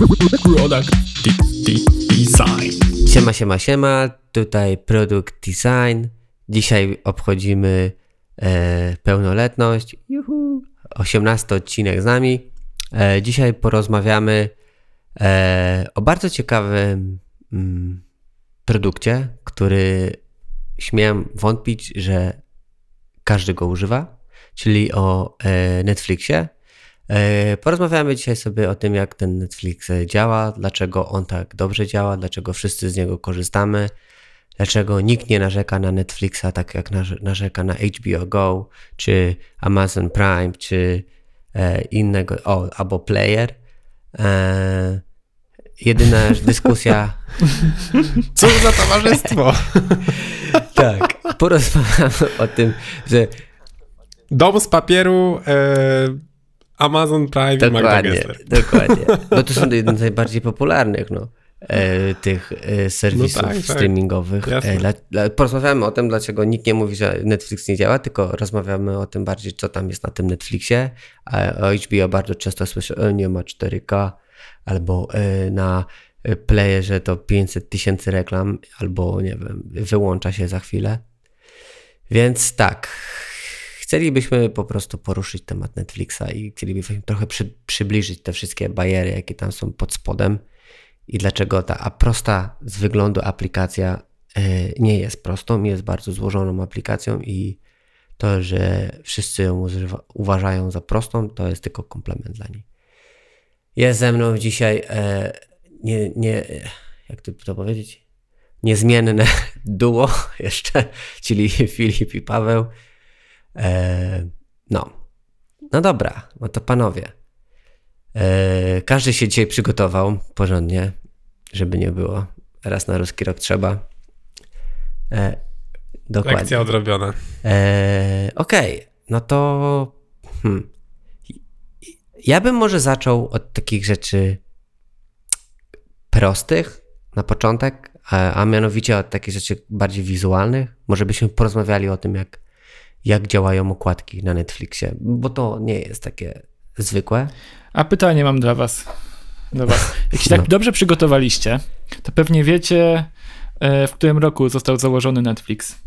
Product Design. Siema, siema, siema. Tutaj Product Design. Dzisiaj obchodzimy e, pełnoletność. Juhu. 18 odcinek z nami. E, dzisiaj porozmawiamy e, o bardzo ciekawym mm, produkcie, który śmiem wątpić, że każdy go używa, czyli o e, Netflixie. E, porozmawiamy dzisiaj sobie o tym, jak ten Netflix działa, dlaczego on tak dobrze działa, dlaczego wszyscy z niego korzystamy, dlaczego nikt nie narzeka na Netflixa tak jak narzeka na HBO Go, czy Amazon Prime, czy e, innego, o, albo Player. E, jedyna dyskusja. Cóż za towarzystwo! tak, porozmawiamy o tym, że. Dom z papieru. E Amazon Prime dokładnie, i Dokładnie. No to są jedne z najbardziej popularnych no, e, tych e, serwisów no tak, tak. streamingowych. E, porozmawiamy o tym, dlaczego nikt nie mówi, że Netflix nie działa, tylko rozmawiamy o tym bardziej, co tam jest na tym Netflixie. A o HBO bardzo często słyszę, że nie ma 4K, albo e, na playerze to 500 tysięcy reklam, albo nie wiem, wyłącza się za chwilę. Więc tak, chcielibyśmy po prostu poruszyć temat Netflixa i chcielibyśmy trochę przy, przybliżyć te wszystkie bariery, jakie tam są pod spodem i dlaczego ta prosta z wyglądu aplikacja e, nie jest prostą, jest bardzo złożoną aplikacją i to, że wszyscy ją uważają za prostą, to jest tylko komplement dla niej. Jest ze mną dzisiaj e, nie, nie, jak to powiedzieć, niezmienne duo jeszcze, czyli Filip i Paweł. E, no. No dobra, no to panowie. E, każdy się dzisiaj przygotował porządnie, żeby nie było. Raz na ruski rok trzeba. E, dokładnie. Lekcja odrobiona. E, Okej, okay. no to hmm. ja bym może zaczął od takich rzeczy prostych na początek, a, a mianowicie od takich rzeczy bardziej wizualnych. Może byśmy porozmawiali o tym, jak jak działają okładki na Netflixie, bo to nie jest takie zwykłe. A pytanie mam dla was. Do was. Jak się tak no. dobrze przygotowaliście, to pewnie wiecie, e, w którym roku został założony Netflix.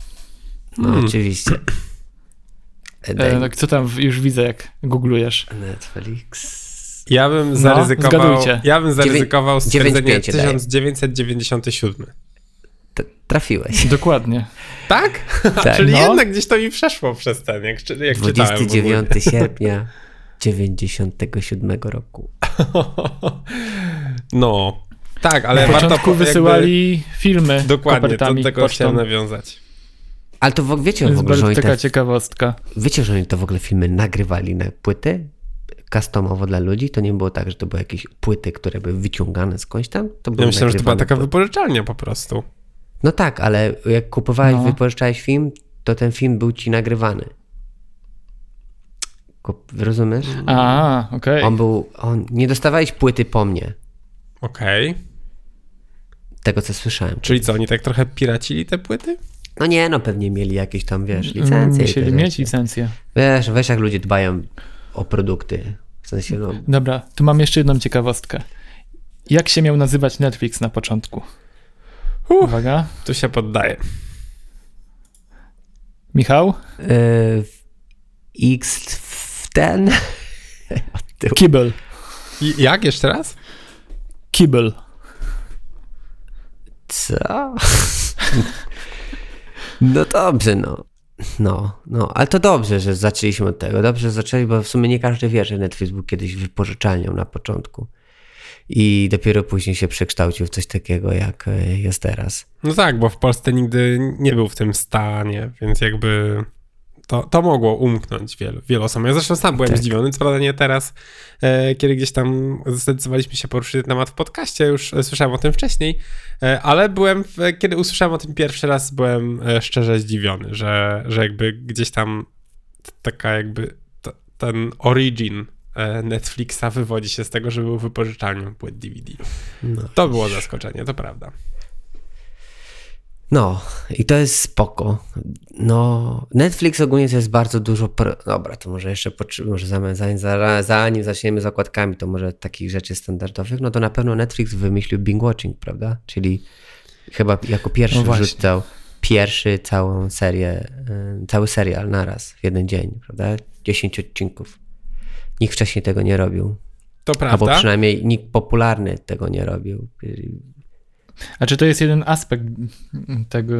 No hmm. oczywiście. E, tak, co tam już widzę, jak googlujesz? Netflix. Ja bym no, zaryzykował. No, ja bym zaryzykował stwierdzenie 1997 trafiłeś. Dokładnie. Tak? tak. Czyli no. jednak gdzieś to mi przeszło przez ten, jak, jak 29 sierpnia 97 roku. No, tak, ale Na warto początku wysyłali jakby... filmy Dokładnie, do tego pocztą. chciałem nawiązać. Ale to wiecie w ogóle, że oni taka te, ciekawostka. Wiecie, że oni to w ogóle filmy nagrywali na płyty? Customowo dla ludzi? To nie było tak, że to były jakieś płyty, które były wyciągane skądś tam? To ja myślałem, że to była taka wypożyczalnia po prostu. No tak, ale jak kupowałeś, no. wypożyczałeś film, to ten film był ci nagrywany. Rozumiesz? A, okej. Okay. On był, on, nie dostawałeś płyty po mnie. Okej. Okay. Tego, co słyszałem. Czyli co, oni tak trochę piracili te płyty? No nie, no pewnie mieli jakieś tam, wiesz, mm, licencje. Musieli mieć licencję. Wiesz, wiesz jak ludzie dbają o produkty. W sensie, no... Dobra, tu mam jeszcze jedną ciekawostkę. Jak się miał nazywać Netflix na początku? Uh, Uwaga. Tu się poddaje. Michał? Yy, X w ten. Kibel. I, jak jeszcze raz? Kibel. Co? No dobrze, no. No, no, ale to dobrze, że zaczęliśmy od tego. Dobrze, że zaczęli, bo w sumie nie każdy wie, że Netflix był kiedyś wypożyczalnią na początku i dopiero później się przekształcił w coś takiego, jak e, jest teraz. No tak, bo w Polsce nigdy nie był w tym stanie, więc jakby to, to mogło umknąć wielu, wielu osobom. Ja zresztą sam byłem tak. zdziwiony, co prawda nie teraz, e, kiedy gdzieś tam zdecydowaliśmy się poruszyć ten temat w podcaście, już e, słyszałem o tym wcześniej, e, ale byłem, w, kiedy usłyszałem o tym pierwszy raz, byłem e, szczerze zdziwiony, że, że jakby gdzieś tam taka jakby ten origin E, Netflixa wywodzi się z tego, że był wypożyczalnią płyt DVD. No. To było zaskoczenie, to prawda. No, i to jest spoko. No, Netflix ogólnie to jest bardzo dużo. Pro... Dobra, to może jeszcze może zanim, zanim zaczniemy z okładkami, to może takich rzeczy standardowych, no to na pewno Netflix wymyślił binge watching, prawda? Czyli chyba jako pierwszy no wrzucał pierwszy całą serię, y, cały serial naraz w jeden dzień, prawda? 10 odcinków. Nikt wcześniej tego nie robił. To prawda. Albo przynajmniej nikt popularny tego nie robił. A czy to jest jeden aspekt tego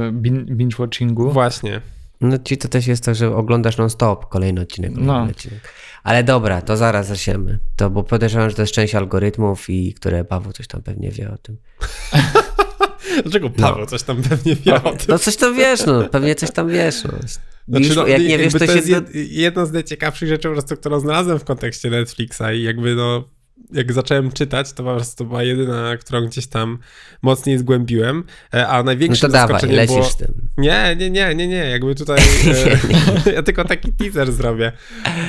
binge-watchingu? Właśnie. No ci to też jest to, że oglądasz non-stop kolejny odcinek. No. Odcinek. Ale dobra, to zaraz zaczniemy. To, bo podejrzewam, że to jest część algorytmów i które Paweł coś tam pewnie wie o tym. Dlaczego Paweł no. coś tam pewnie wie o tym? No coś tam wiesz, no. Pewnie coś tam wiesz, no. Znaczy, no, jak nie wiesz, to, to jest jed, jedna z najciekawszych rzeczy, po prostu, którą znalazłem w kontekście Netflixa i jakby no jak zacząłem czytać, to po prostu była jedyna, którą gdzieś tam mocniej zgłębiłem, e, a największym no to zaskoczeniem dawaj, było... tym. Nie, nie, nie, nie, nie, jakby tutaj e, ja tylko taki teaser zrobię.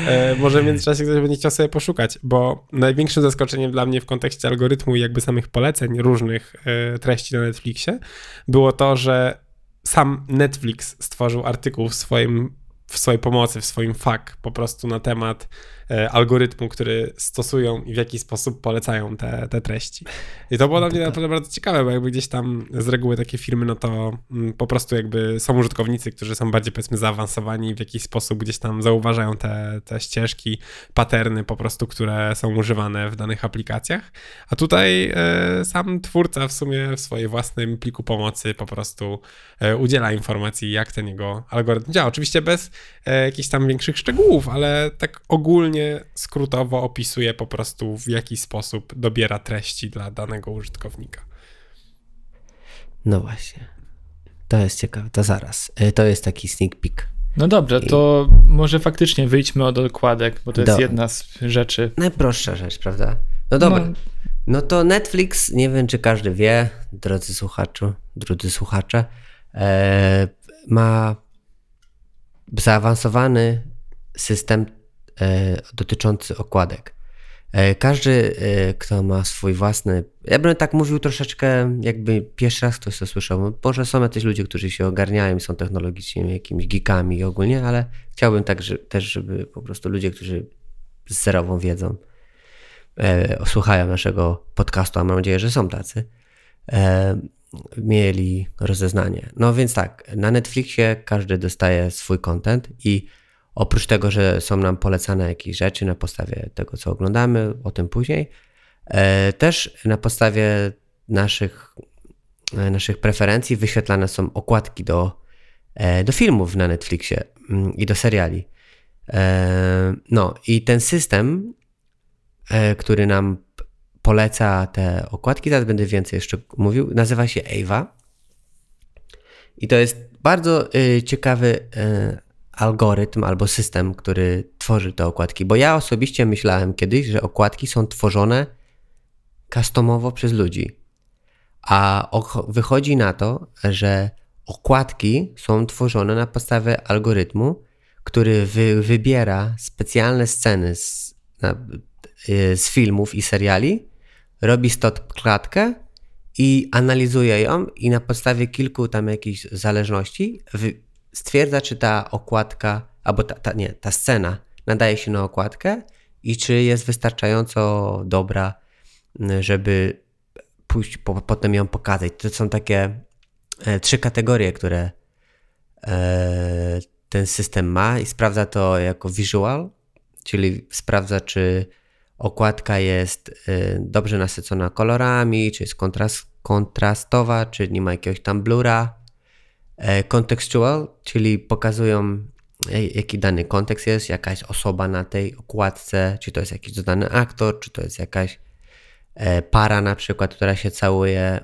E, może w międzyczasie ktoś będzie chciał sobie poszukać, bo największym zaskoczeniem dla mnie w kontekście algorytmu i jakby samych poleceń różnych treści na Netflixie było to, że sam Netflix stworzył artykuł w swoim w swojej pomocy, w swoim fak po prostu na temat algorytmu, który stosują i w jaki sposób polecają te, te treści. I to było dla mnie naprawdę bardzo ciekawe, bo jakby gdzieś tam z reguły takie firmy, no to mm, po prostu jakby są użytkownicy, którzy są bardziej powiedzmy zaawansowani w jakiś sposób gdzieś tam zauważają te, te ścieżki, paterny po prostu, które są używane w danych aplikacjach. A tutaj e, sam twórca w sumie w swojej własnym pliku pomocy po prostu e, udziela informacji, jak ten jego algorytm działa. Oczywiście bez e, jakichś tam większych szczegółów, ale tak ogólnie ogólnie skrótowo opisuje po prostu w jaki sposób dobiera treści dla danego użytkownika. No właśnie. To jest ciekawe. To zaraz. E, to jest taki sneak peek. No dobrze, to może faktycznie wyjdźmy od okładek, bo to jest Do... jedna z rzeczy. Najprostsza rzecz, prawda? No dobra. No. no to Netflix, nie wiem czy każdy wie, drodzy słuchaczu, drodzy słuchacze, e, ma zaawansowany system dotyczący okładek. E, każdy, e, kto ma swój własny. Ja bym tak mówił troszeczkę, jakby pierwszy raz ktoś to słyszał. Może są jacyś ludzie, którzy się ogarniają, są technologicznie jakimiś geekami ogólnie, ale chciałbym tak że, też, żeby po prostu ludzie, którzy z zerową wiedzą e, słuchają naszego podcastu, a mam nadzieję, że są tacy, e, mieli rozeznanie. No więc tak, na Netflixie każdy dostaje swój content i Oprócz tego, że są nam polecane jakieś rzeczy na podstawie tego, co oglądamy, o tym później, e, też na podstawie naszych, e, naszych preferencji wyświetlane są okładki do, e, do filmów na Netflixie mm, i do seriali. No i ten system, który nam poleca te okładki, teraz będę więcej jeszcze mówił, nazywa się Ava. I to jest bardzo ciekawy algorytm albo system, który tworzy te okładki. Bo ja osobiście myślałem kiedyś, że okładki są tworzone customowo przez ludzi. A wychodzi na to, że okładki są tworzone na podstawie algorytmu, który wy wybiera specjalne sceny z, na, y, z filmów i seriali, robi stop klatkę i analizuje ją i na podstawie kilku tam jakichś zależności stwierdza, czy ta okładka, albo ta, ta, nie, ta scena nadaje się na okładkę i czy jest wystarczająco dobra, żeby pójść, po, potem ją pokazać. To są takie e, trzy kategorie, które e, ten system ma i sprawdza to jako visual, czyli sprawdza, czy okładka jest e, dobrze nasycona kolorami, czy jest kontrast, kontrastowa, czy nie ma jakiegoś tam blura, contextual, czyli pokazują e, jaki dany kontekst jest, jakaś osoba na tej okładce, czy to jest jakiś dodany aktor, czy to jest jakaś e, para na przykład, która się całuje,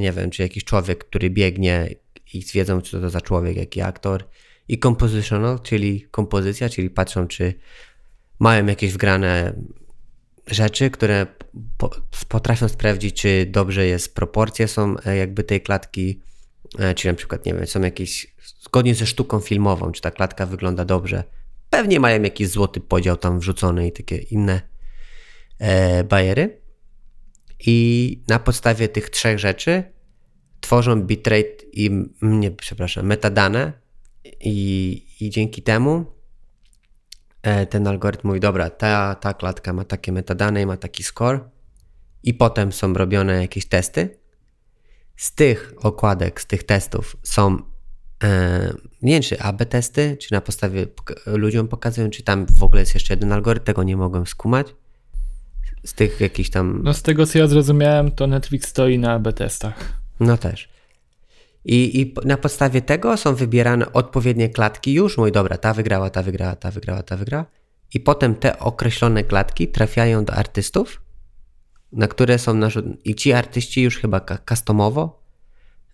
nie wiem, czy jakiś człowiek, który biegnie i wiedzą, co to za człowiek, jaki aktor. I compositional, czyli kompozycja, czyli patrzą, czy mają jakieś wgrane rzeczy, które potrafią sprawdzić, czy dobrze jest, proporcje są jakby tej klatki, E, czy na przykład, nie wiem, są jakieś, zgodnie ze sztuką filmową, czy ta klatka wygląda dobrze. Pewnie mają jakiś złoty podział tam wrzucony i takie inne e, bajery. I na podstawie tych trzech rzeczy tworzą bitrate i, nie, przepraszam, metadane i, i dzięki temu e, ten algorytm mówi, dobra, ta, ta klatka ma takie metadane i ma taki score i potem są robione jakieś testy. Z tych okładek, z tych testów są e, nie wiem, czy AB testy, czy na podstawie ludziom pokazują, czy tam w ogóle jest jeszcze jeden algorytm, tego nie mogłem skumać. Z tych jakichś tam... No z tego co ja zrozumiałem, to Netflix stoi na AB testach. No też. I, I na podstawie tego są wybierane odpowiednie klatki już. Mój dobra, ta wygrała, ta wygrała, ta wygrała, ta wygrała. I potem te określone klatki trafiają do artystów, na które są narzucone. I ci artyści już chyba customowo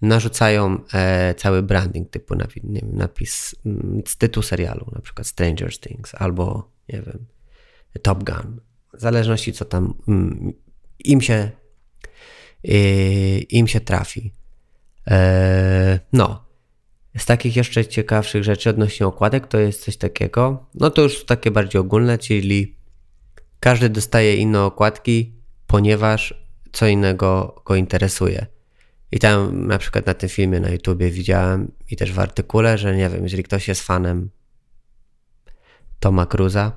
narzucają e, cały branding, typu napis, nie wiem, napis mm, z tytułu serialu, na przykład Stranger Things albo, nie wiem, Top Gun. W zależności co tam mm, im się, y, im się trafi. E, no. Z takich jeszcze ciekawszych rzeczy odnośnie okładek to jest coś takiego, no to już takie bardziej ogólne, czyli każdy dostaje inne okładki, ponieważ co innego go interesuje. I tam na przykład na tym filmie na YouTubie widziałem i też w artykule, że nie wiem, jeżeli ktoś jest fanem Toma Cruza,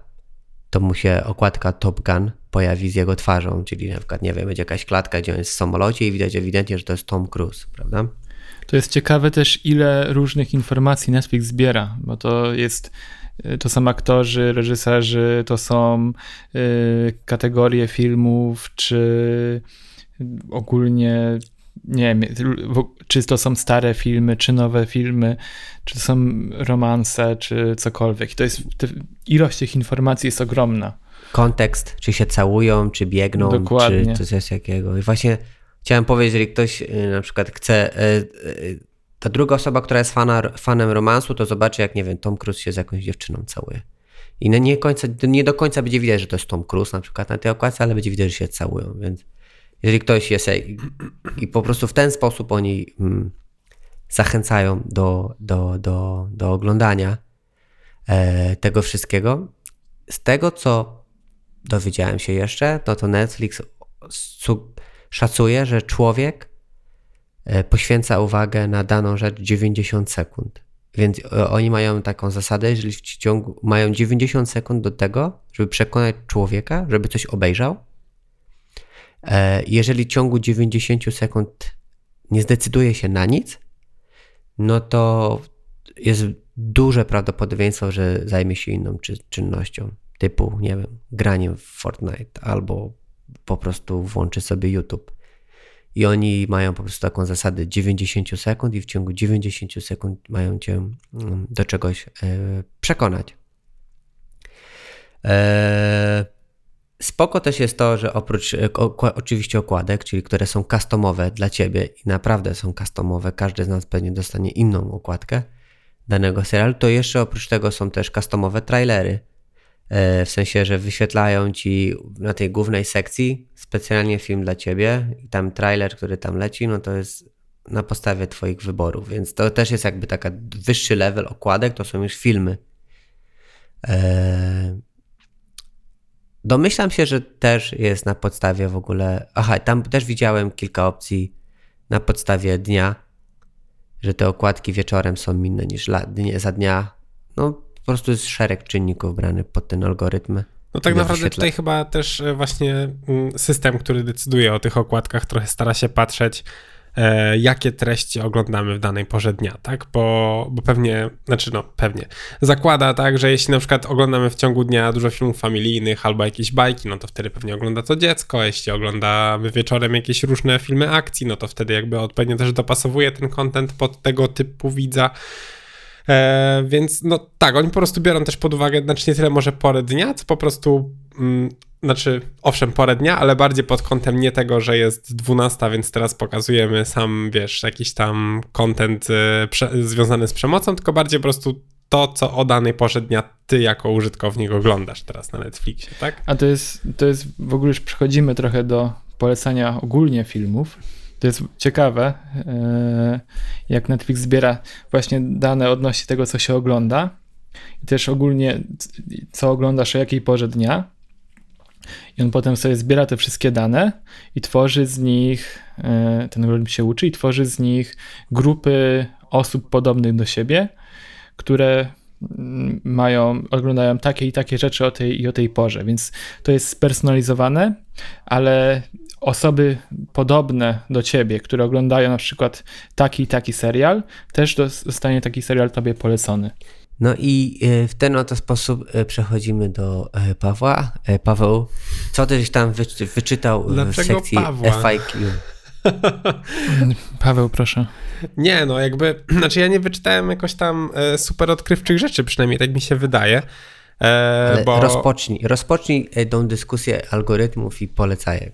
to mu się okładka Top Gun pojawi z jego twarzą, czyli na przykład, nie wiem, będzie jakaś klatka, gdzie on jest w samolocie i widać ewidentnie, że to jest Tom Cruise, prawda? To jest ciekawe też, ile różnych informacji Netflix zbiera, bo to jest to są aktorzy, reżyserzy, to są y, kategorie filmów, czy ogólnie nie wiem, czy to są stare filmy, czy nowe filmy, czy są romanse, czy cokolwiek. To jest, ilość tych informacji jest ogromna. Kontekst, czy się całują, czy biegną, Dokładnie. czy coś jakiego. I właśnie chciałem powiedzieć, jeżeli ktoś y, na przykład chce, y, ta druga osoba, która jest fana, fanem romansu, to zobaczy, jak nie wiem, Tom Cruise się z jakąś dziewczyną całuje. I nie, końca, nie do końca będzie widać, że to jest Tom Cruise na przykład na tej okładce, ale będzie widać, że się całują, więc jeżeli ktoś jest i, i po prostu w ten sposób oni mm, zachęcają do, do, do, do oglądania e, tego wszystkiego. Z tego, co dowiedziałem się jeszcze, no to Netflix szacuje, że człowiek poświęca uwagę na daną rzecz 90 sekund. Więc e, oni mają taką zasadę, jeżeli w ciągu mają 90 sekund do tego, żeby przekonać człowieka, żeby coś obejrzał, E, jeżeli w ciągu 90 sekund nie zdecyduje się na nic, no to jest duże prawdopodobieństwo, że zajmie się inną czy, czynnością, typu, nie wiem, graniem w Fortnite albo po prostu włączy sobie YouTube. I oni mają po prostu taką zasadę 90 sekund i w ciągu 90 sekund mają cię mm, do czegoś e, przekonać. Eee, Spoko też jest to, że oprócz e, oczywiście okładek, czyli które są customowe dla ciebie i naprawdę są customowe, każdy z nas pewnie dostanie inną okładkę danego serialu, to jeszcze oprócz tego są też customowe trailery. E, w sensie, że wyświetlają ci na tej głównej sekcji specjalnie film dla ciebie i tam trailer, który tam leci, no to jest na podstawie twoich wyborów, więc to też jest jakby taka wyższy level okładek, to są już filmy. Eee, Domyślam się, że też jest na podstawie w ogóle. Aha, tam też widziałem kilka opcji na podstawie dnia, że te okładki wieczorem są inne niż za dnia. No, po prostu jest szereg czynników brany pod ten algorytm. No tak naprawdę tutaj chyba też e, właśnie mm, system, który decyduje o tych okładkach, trochę stara się patrzeć E, jakie treści oglądamy w danej porze dnia, tak? Bo, bo pewnie, znaczy no pewnie, zakłada tak, że jeśli na przykład oglądamy w ciągu dnia dużo filmów familijnych albo jakieś bajki, no to wtedy pewnie ogląda to dziecko, jeśli oglądamy wieczorem jakieś różne filmy akcji, no to wtedy jakby odpowiednio też dopasowuje ten content pod tego typu widza. E, więc no tak, oni po prostu biorą też pod uwagę, znaczy nie tyle może porę dnia, co po prostu mm, znaczy, owszem, porę dnia, ale bardziej pod kątem nie tego, że jest 12, więc teraz pokazujemy sam, wiesz, jakiś tam content y, związany z przemocą, tylko bardziej po prostu to, co o danej porze dnia ty jako użytkownik oglądasz teraz na Netflixie, tak? A to jest, to jest w ogóle już przechodzimy trochę do polecania ogólnie filmów. To jest ciekawe, y, jak Netflix zbiera właśnie dane odnośnie tego, co się ogląda i też ogólnie, co oglądasz o jakiej porze dnia. I on potem sobie zbiera te wszystkie dane i tworzy z nich, e, ten algorytm się uczy i tworzy z nich grupy osób podobnych do siebie, które mają, oglądają takie i takie rzeczy o tej i o tej porze, więc to jest spersonalizowane, ale osoby podobne do ciebie, które oglądają na przykład taki i taki serial, też dostanie taki serial tobie polecony. No i e, w ten oto sposób e, przechodzimy do e, Pawła. Paweł, co tyś tam wyczytał Dlaczego w sekcji Pawła? FIQ? Paweł, proszę. Nie, no jakby, znaczy ja nie wyczytałem jakoś tam super odkrywczych rzeczy, przynajmniej tak mi się wydaje. E, bo... rozpocznij, rozpocznij tą dyskusję algorytmów i polecajek.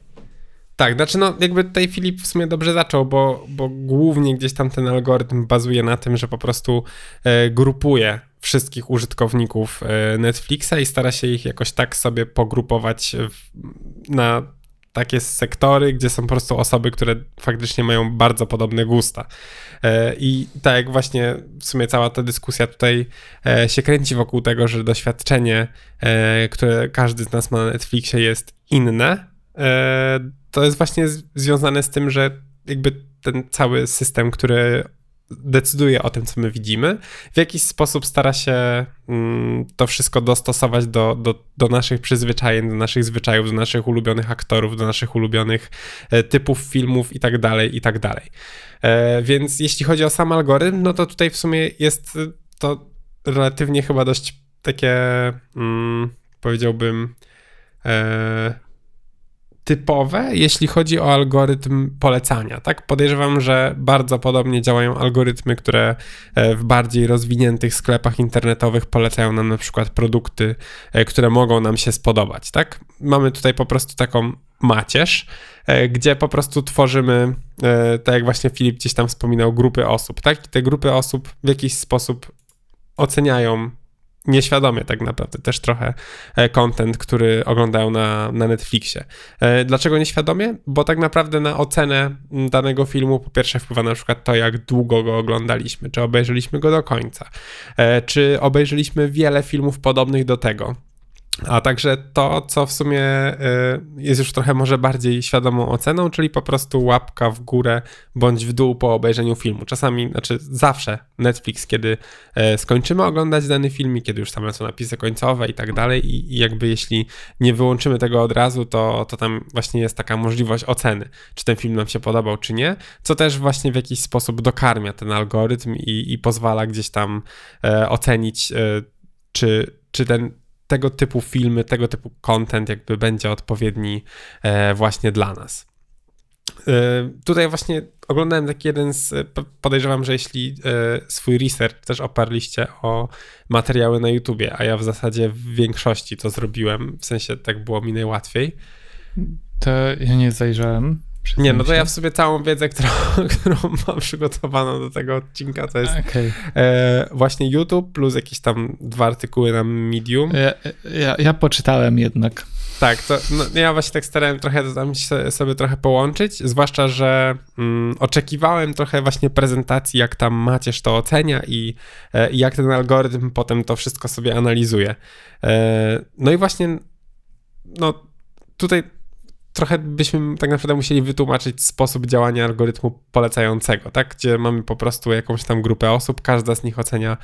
Tak, znaczy no jakby tutaj Filip w sumie dobrze zaczął, bo, bo głównie gdzieś tam ten algorytm bazuje na tym, że po prostu e, grupuje wszystkich użytkowników e, Netflixa i stara się ich jakoś tak sobie pogrupować w, na takie sektory, gdzie są po prostu osoby, które faktycznie mają bardzo podobne gusta. E, I tak jak właśnie w sumie cała ta dyskusja tutaj e, się kręci wokół tego, że doświadczenie, e, które każdy z nas ma na Netflixie jest inne, to jest właśnie związane z tym, że jakby ten cały system, który decyduje o tym, co my widzimy, w jakiś sposób stara się mm, to wszystko dostosować do, do, do naszych przyzwyczajeń, do naszych zwyczajów, do naszych ulubionych aktorów, do naszych ulubionych e, typów filmów i tak dalej, i tak dalej. E, więc jeśli chodzi o sam algorytm, no to tutaj w sumie jest to relatywnie chyba dość takie, mm, powiedziałbym, e, typowe, jeśli chodzi o algorytm polecania. Tak, podejrzewam, że bardzo podobnie działają algorytmy, które e, w bardziej rozwiniętych sklepach internetowych polecają nam na przykład produkty, e, które mogą nam się spodobać. Tak, mamy tutaj po prostu taką macierz, e, gdzie po prostu tworzymy, tak jak właśnie Filip gdzieś tam wspominał, grupy osób. Tak, i te grupy osób w jakiś sposób oceniają nieświadomie tak naprawdę też trochę e, content, który oglądają na, na Netflixie. E, dlaczego nieświadomie? Bo tak naprawdę na ocenę danego filmu po pierwsze wpływa na przykład to, jak długo go oglądaliśmy, czy obejrzeliśmy go do końca, e, czy obejrzeliśmy wiele filmów podobnych do tego. A także to, co w sumie y, jest już trochę może bardziej świadomą oceną, czyli po prostu łapka w górę bądź w dół po obejrzeniu filmu. Czasami, znaczy zawsze Netflix, kiedy e, skończymy oglądać dany film kiedy już tam są napisy końcowe i tak dalej i, jakby jeśli nie wyłączymy tego od razu, to, to tam właśnie jest taka możliwość oceny, czy ten film nam się podobał, czy nie, co też właśnie w jakiś sposób dokarmia ten algorytm i, i pozwala gdzieś tam e, ocenić, e, czy, czy ten tego typu filmy, tego typu content jakby będzie odpowiedni e, właśnie dla nas. E, tutaj właśnie oglądałem taki jeden z, podejrzewam, że jeśli e, swój research też oparliście o materiały na YouTubie, a ja w zasadzie w większości to zrobiłem, w sensie tak było mi najłatwiej. To ja nie zajrzałem. Nie, no to ja w sobie całą wiedzę, którą, którą mam przygotowaną do tego odcinka, to jest okay. e, właśnie YouTube plus jakieś tam dwa artykuły na Medium. Ja, ja, ja poczytałem jednak. Tak, to no, ja właśnie tak starałem trochę to tam sobie trochę połączyć, zwłaszcza, że mm, oczekiwałem trochę właśnie prezentacji, jak tam Macierz to ocenia i, e, i jak ten algorytm potem to wszystko sobie analizuje. E, no i właśnie no tutaj trochę byśmy tak naprawdę musieli wytłumaczyć sposób działania algorytmu polecającego, tak? Gdzie mamy po prostu jakąś tam grupę osób, każda z nich ocenia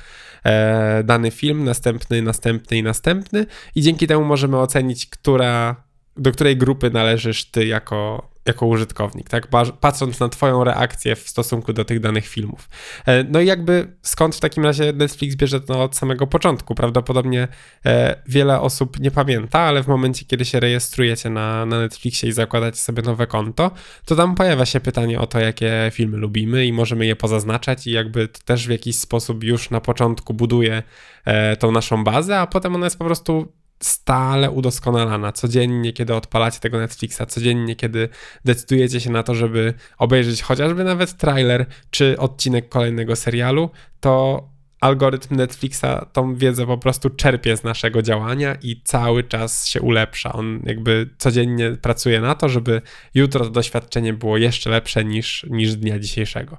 e, dany film, następny, następny i następny i dzięki temu możemy ocenić, która, do której grupy należysz ty jako, jako użytkownik, tak? Patrząc na Twoją reakcję w stosunku do tych danych filmów. E, no i jakby skąd w takim razie Netflix bierze to od samego początku? Prawdopodobnie e, wiele osób nie pamięta, ale w momencie, kiedy się rejestrujecie na, na Netflixie i zakładacie sobie nowe konto, to tam pojawia się pytanie o to, jakie filmy lubimy i możemy je pozaznaczać i jakby to też w jakiś sposób już na początku buduje e, tą naszą bazę, a potem ona jest po prostu stale udoskonalana. Codziennie, kiedy odpalacie tego Netflixa, codziennie, kiedy decydujecie się na to, żeby obejrzeć chociażby nawet trailer czy odcinek kolejnego serialu, to algorytm Netflixa tą wiedzę po prostu czerpie z naszego działania i cały czas się ulepsza. On jakby codziennie pracuje na to, żeby jutro to doświadczenie było jeszcze lepsze niż, niż dnia dzisiejszego.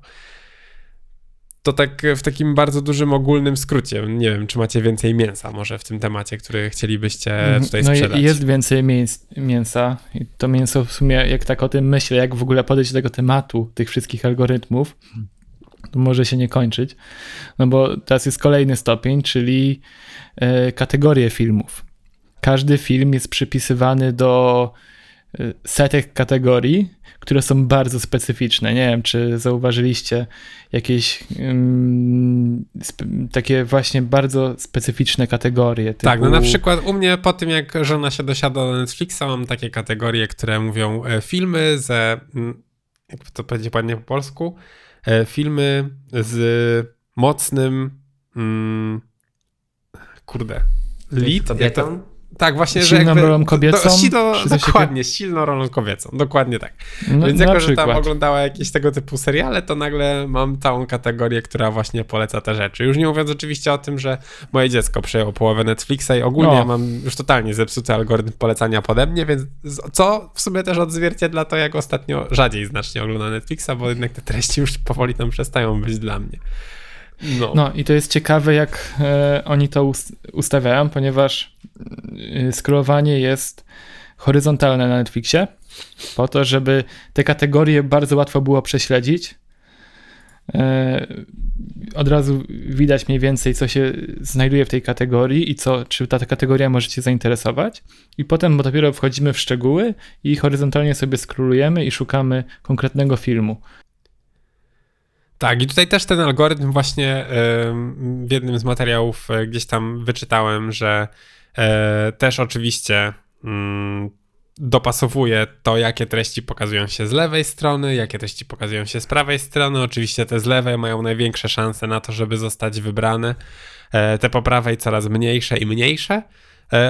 To tak w takim bardzo dużym, ogólnym skrócie. Nie wiem, czy macie więcej mięsa może w tym temacie, który chcielibyście mhm. tutaj no sprzedać. Jest więcej mięsa i to mięso w sumie, jak tak o tym myślę, jak w ogóle podejść do tego tematu, tych wszystkich algorytmów, to może się nie kończyć. No bo teraz jest kolejny stopień, czyli e, kategorie filmów. Każdy film jest przypisywany do setek kategorii, które są bardzo specyficzne. Nie wiem, czy zauważyliście jakieś um, takie właśnie bardzo specyficzne kategorie. Typu... Tak, no na przykład u mnie po tym, jak żona się dosiada do Netflixa, mam takie kategorie, które mówią e, filmy ze, mm, jak to powiedzieć ładnie po polsku, e, filmy z mocnym, mm, kurde, lead, jak to, tak, właśnie, silną że jakby, rolą kobiecą? Do, silno, dokładnie, z silną rolą kobiecą, dokładnie tak. No, Więc jako, że tam oglądała jakieś tego typu seriale, to nagle mam całą kategorię, która właśnie poleca te rzeczy. Już nie mówiąc oczywiście o tym, że moje dziecko przejęło połowę Netflixa i ogólnie no. mam już totalnie zepsuty algorytm polecania pode mnie, więc co w sumie też odzwierciedla to, jak ostatnio rzadziej znacznie ogląda Netflixa, bo jednak te treści już powoli tam przestają być dla mnie. No. no i to jest ciekawe, jak e, oni to ustawiają, ponieważ e, scrollowanie jest horyzontalne na Netflixie, po to, żeby te kategorie bardzo łatwo było prześledzić. E, od razu widać mniej więcej, co się znajduje w tej kategorii i co, czy ta kategoria może Cię zainteresować. I potem dopiero wchodzimy w szczegóły i horyzontalnie sobie scrollujemy i szukamy konkretnego filmu. Tak, i tutaj też ten algorytm właśnie w jednym z materiałów e, gdzieś tam wyczytałem, że e, też oczywiście mm, dopasowuje to, jakie treści pokazują się z lewej strony, jakie treści pokazują się z prawej strony. Oczywiście te z lewej mają największe szanse na to, żeby zostać wybrane. E, te po prawej coraz mniejsze i mniejsze.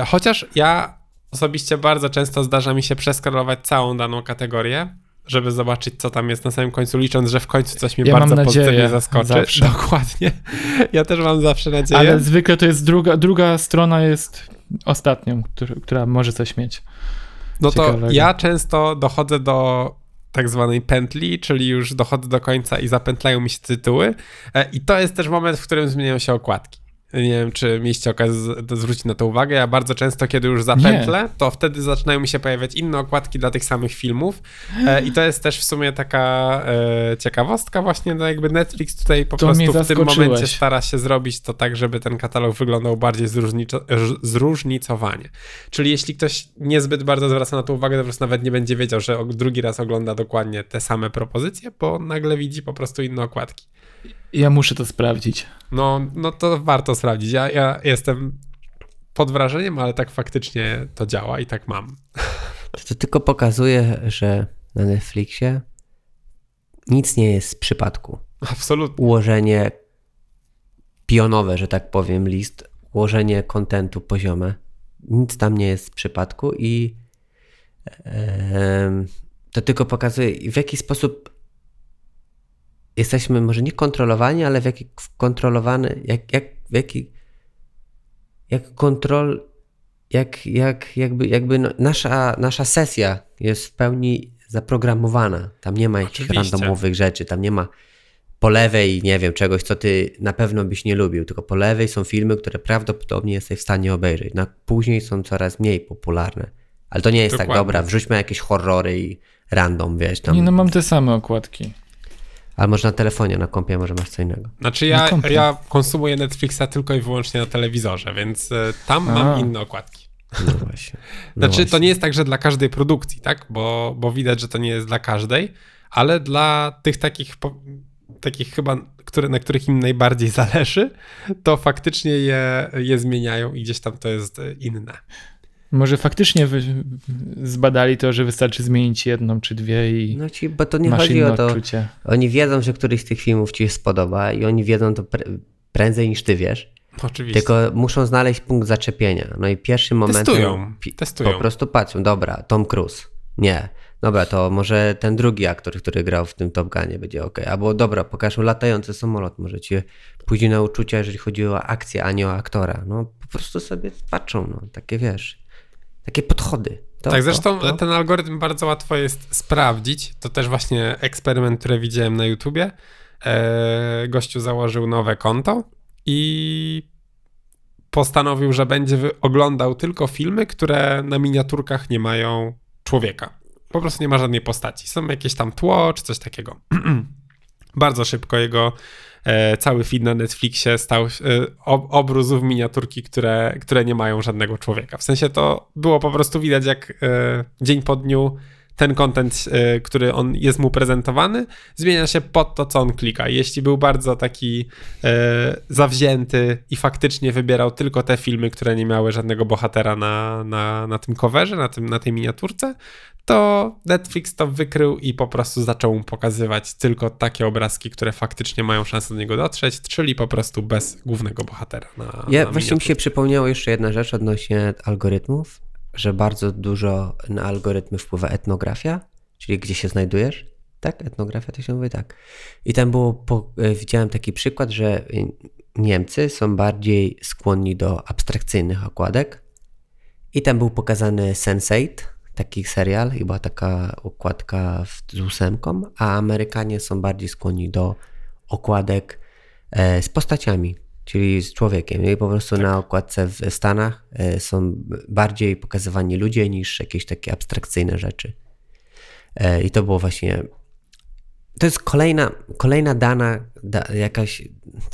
Chociaż ja osobiście bardzo często zdarza mi się przeskrolować całą daną kategorię żeby zobaczyć, co tam jest na samym końcu, licząc, że w końcu coś mnie ja bardzo mam nadzieję, pozytywnie zaskoczy. Zawsze. Dokładnie. Ja też mam zawsze nadzieję. Ale zwykle to jest druga, druga strona jest ostatnią, która, która może coś mieć. No to ja często dochodzę do tak zwanej pętli, czyli już dochodzę do końca i zapętlają mi się tytuły. E, I to jest też moment, w którym zmieniają się okładki. Nie wiem, czy mieliście okazję zwrócić na to uwagę. Ja bardzo często, kiedy już zapętlę, nie. to wtedy zaczynają mi się pojawiać inne okładki dla tych samych filmów. E, I to jest też w sumie taka e, ciekawostka właśnie, no jakby Netflix tutaj po to prostu w tym momencie stara się zrobić to tak, żeby ten katalog wyglądał bardziej zróżnicowanie. Czyli jeśli ktoś niezbyt bardzo zwraca na to uwagę, to po prostu nawet nie będzie wiedział, że drugi raz ogląda dokładnie te same propozycje, bo nagle widzi po prostu inne okładki. Ja muszę to sprawdzić. No, no to warto sprawdzić. Ja, ja jestem pod wrażeniem, ale tak faktycznie to działa i tak mam. To tylko pokazuje, że na Netflixie nic nie jest z przypadku. Absolutnie. Ułożenie pionowe, że tak powiem, list, ułożenie kontentu poziome. Nic tam nie jest z przypadku i to tylko pokazuje, w jaki sposób jesteśmy może nie kontrolowani, ale w jaki kontrolowany, jak, jak, w jaki, jak kontrol, jak, jak, jakby, jakby no, nasza, nasza sesja jest w pełni zaprogramowana. Tam nie ma jakichś randomowych rzeczy, tam nie ma po lewej, nie wiem, czegoś, co ty na pewno byś nie lubił, tylko po lewej są filmy, które prawdopodobnie jesteś w stanie obejrzeć. No, później są coraz mniej popularne. Ale to nie jest tak, Dokładnie. tak, dobra, wrzućmy jakieś horrory i random, wiesz. Tam... Nie, no mam te same okładki. Ale może na telefonie, na kompie może masz co innego. Znaczy ja, ja konsumuję Netflixa tylko i wyłącznie na telewizorze, więc e, tam A. mam inne okładki. No właśnie. No znaczy właśnie. to nie jest tak, że dla każdej produkcji, tak? Bo, bo widać, że to nie jest dla każdej, ale dla tych takich, takich chyba, które, na których im najbardziej zależy, to faktycznie je, je zmieniają i gdzieś tam to jest inne. Może faktycznie zbadali to, że wystarczy zmienić jedną czy dwie i. No ci, bo to nie chodzi o to. Odczucie. Oni wiedzą, że któryś z tych filmów ci się spodoba i oni wiedzą to pre prędzej niż ty wiesz. Oczywiście. Tylko muszą znaleźć punkt zaczepienia. No i pierwszy moment. Testują. Testują. Po prostu patrzą, dobra, Tom Cruise. Nie. Dobra, to może ten drugi aktor, który grał w tym Top Gunie będzie ok. Albo dobra, pokażą latający samolot. Może ci pójdzie na uczucia, jeżeli chodzi o akcję, a nie o aktora. No po prostu sobie patrzą, no takie wiesz takie podchody. To, tak, zresztą to, to. ten algorytm bardzo łatwo jest sprawdzić. To też właśnie eksperyment, który widziałem na YouTubie. e, gościu założył nowe konto i postanowił, że będzie oglądał tylko filmy, które na miniaturkach nie mają człowieka. Po prostu nie ma żadnej postaci. Są jakieś tam tło czy coś takiego. Bardzo szybko jego e, cały feed na Netflixie stał e, ob, obruzów miniaturki, które, które nie mają żadnego człowieka. W sensie to było po prostu widać, jak e, dzień po dniu ten content, y, który on jest mu prezentowany, zmienia się pod to, co on klika. Jeśli był bardzo taki e, zawzięty i faktycznie wybierał tylko te filmy, które nie miały żadnego bohatera na, na, na tym coverze, na, tym, na tej miniaturce, to Netflix to wykrył i po prostu zaczął mu pokazywać tylko takie obrazki, które faktycznie mają szansę do niego dotrzeć, czyli po prostu bez głównego bohatera. Na, ja na właśnie mi się przypomniało jeszcze jedna rzecz odnośnie algorytmów że bardzo dużo na algorytmy wpływa etnografia, czyli gdzie się znajdujesz. Tak? Etnografia to się mówi tak. I tam było, po, e, widziałem taki przykład, że Niemcy są bardziej skłonni do abstrakcyjnych okładek. I tam był pokazany Sense8, taki serial była taka okładka z ósemką, a Amerykanie są bardziej skłonni do okładek e, z postaciami czyli z człowiekiem. I po prostu tak. na okładce w Stanach e, są bardziej pokazywani ludzie niż jakieś takie abstrakcyjne rzeczy. E, I to było właśnie. To jest kolejna, kolejna dana, da, jakaś,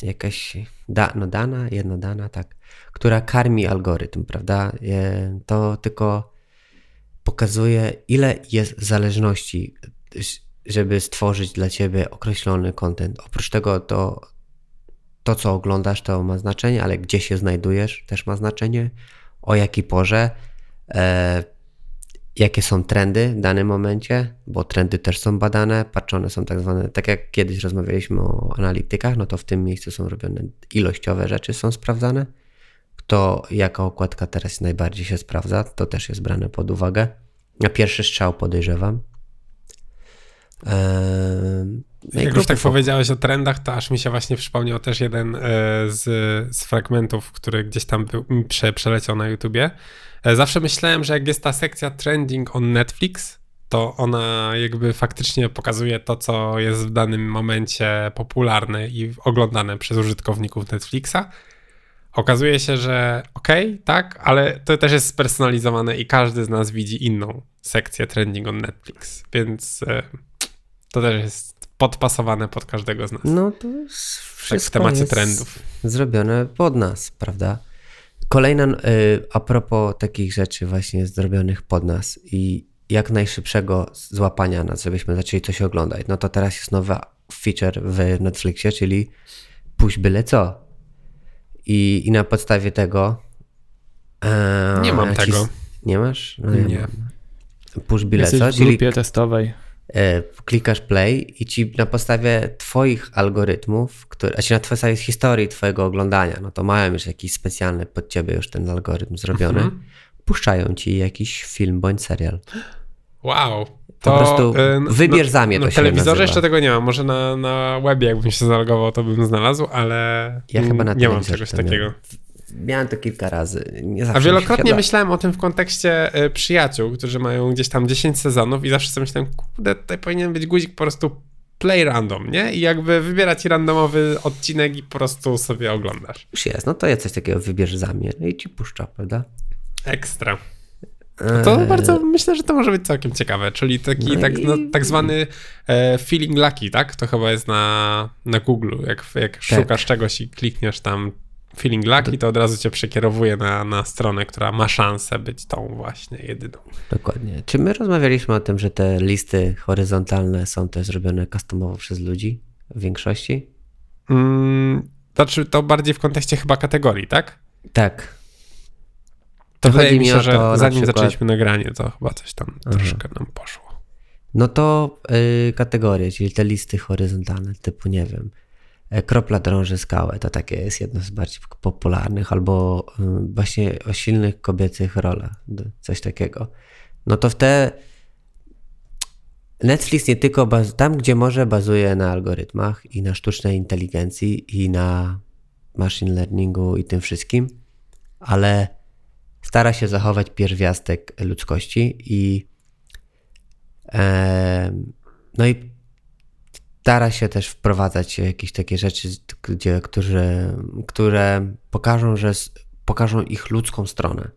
jakaś da, no dana, jedna dana, tak, która karmi algorytm, prawda? E, to tylko pokazuje, ile jest zależności, żeby stworzyć dla ciebie określony content. Oprócz tego to to, co oglądasz, to ma znaczenie, ale gdzie się znajdujesz, też ma znaczenie, o jakiej porze, e, jakie są trendy w danym momencie, bo trendy też są badane, patrzone są tak zwane, tak jak kiedyś rozmawialiśmy o analitykach, no to w tym miejscu są robione ilościowe rzeczy, są sprawdzane. Kto, jaka okładka teraz najbardziej się sprawdza, to też jest brane pod uwagę. Na pierwszy strzał podejrzewam. Eee, Jak już tak powiedziałeś o trendach, to aż mi się właśnie przypomniał też jeden e, z, z fragmentów, który gdzieś tam był, prze, przeleciał na YouTubie. E, zawsze myślałem, że jak jest ta sekcja trending on Netflix, to ona jakby faktycznie pokazuje to, co jest w danym momencie popularne i oglądane przez użytkowników Netflixa. Okazuje się, że okej, okay, tak, ale to też jest spersonalizowane i każdy z nas widzi inną sekcję trending on Netflix, więc e, to też jest podpasowane pod każdego z nas. No to wszystko tak w temacie trendów. Zrobione pod nas, prawda? Kolejna, y, a propos takich rzeczy właśnie zrobionych pod nas i jak najszybszego złapania nas, żebyśmy zaczęli coś oglądać, no to teraz jest nowy feature w Netflixie, czyli puść byle co. I, i na podstawie tego... E, nie mam tego. Nie masz? No, nie. Puść byle Jesteś co, w grupie czyli... testowej. E, klikasz play i ci na podstawie twoich algorytmów, które, znaczy na podstawie historii twojego oglądania, no to mają już jakiś specjalny pod ciebie już ten algorytm zrobiony, mhm. puszczają ci jakiś film bądź serial. Wow. To, po prostu e, no, wybierz no, zamię to Na telewizorze jeszcze tego nie mam. Może na, na webie jakbym się zalogował, to bym znalazł, ale ja chyba na nie mam czegoś takiego. Miałem to kilka razy. A wielokrotnie myślałem o tym w kontekście y, przyjaciół, którzy mają gdzieś tam 10 sezonów i zawsze sobie myślałem, kurde, tutaj powinien być guzik po prostu play random, nie? I jakby wybierać randomowy odcinek i po prostu sobie oglądasz. Już jest, no to ja coś takiego wybierz za mnie no i ci puszcza, prawda? Ekstra. No to eee. bardzo myślę, że to może być całkiem ciekawe, czyli taki no tak, i... no, tak zwany e, feeling lucky, tak? To chyba jest na, na Google, jak, jak tak. szukasz czegoś i klikniesz tam feeling lucky, to od razu cię przekierowuje na, na stronę, która ma szansę być tą właśnie jedyną. Dokładnie. Czy my rozmawialiśmy o tym, że te listy horyzontalne są też zrobione customowo przez ludzi w większości? Mm, znaczy to bardziej w kontekście chyba kategorii, tak? Tak. To, to wydaje mi się, że zanim przykład... zaczęliśmy nagranie, to chyba coś tam Aha. troszkę nam poszło. No to yy, kategorie, czyli te listy horyzontalne, typu nie wiem, kropla drąży skałę to takie jest jedno z bardziej popularnych, albo y, właśnie o silnych kobiecych rolach, coś takiego. No to w te Netflix nie tylko baz... tam, gdzie może, bazuje na algorytmach i na sztucznej inteligencji i na machine learningu i tym wszystkim, ale stara się zachować pierwiastek ludzkości i e... no i stara się też wprowadzać jakieś takie rzeczy, gdzie, które, które pokażą, że pokażą ich ludzką stronę.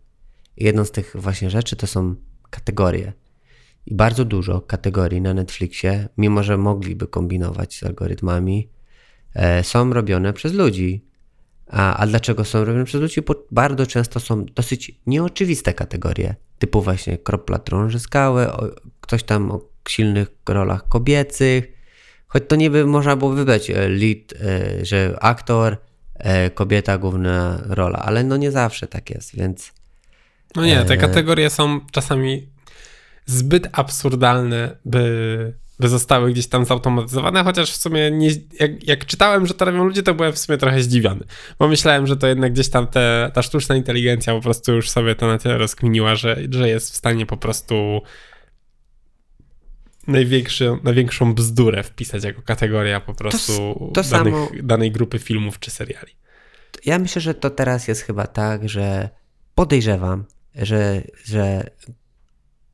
Jedną z tych właśnie rzeczy to są kategorie. I bardzo dużo kategorii na Netflixie, mimo że mogliby kombinować z algorytmami, e, są robione przez ludzi. A, a dlaczego są robione przez ludzi? Bo bardzo często są dosyć nieoczywiste kategorie, typu właśnie kropla drąży skały, ktoś tam o silnych rolach kobiecych, choć to niby można było wybrać e, lead, e, że aktor, kobieta, główna rola, ale no nie zawsze tak jest, więc... No nie, te kategorie są czasami zbyt absurdalne, by, by zostały gdzieś tam zautomatyzowane, chociaż w sumie nie, jak, jak, czytałem, że to robią ludzie, to byłem w sumie trochę zdziwiony, bo myślałem, że to jednak gdzieś tam te, ta sztuczna inteligencja po prostu już sobie to na tyle rozkminiła, że, że jest w stanie po prostu największy, największą bzdurę wpisać jako kategoria po prostu to, to danych, samo... danej grupy filmów czy seriali. Ja myślę, że to teraz jest chyba tak, że podejrzewam, że, że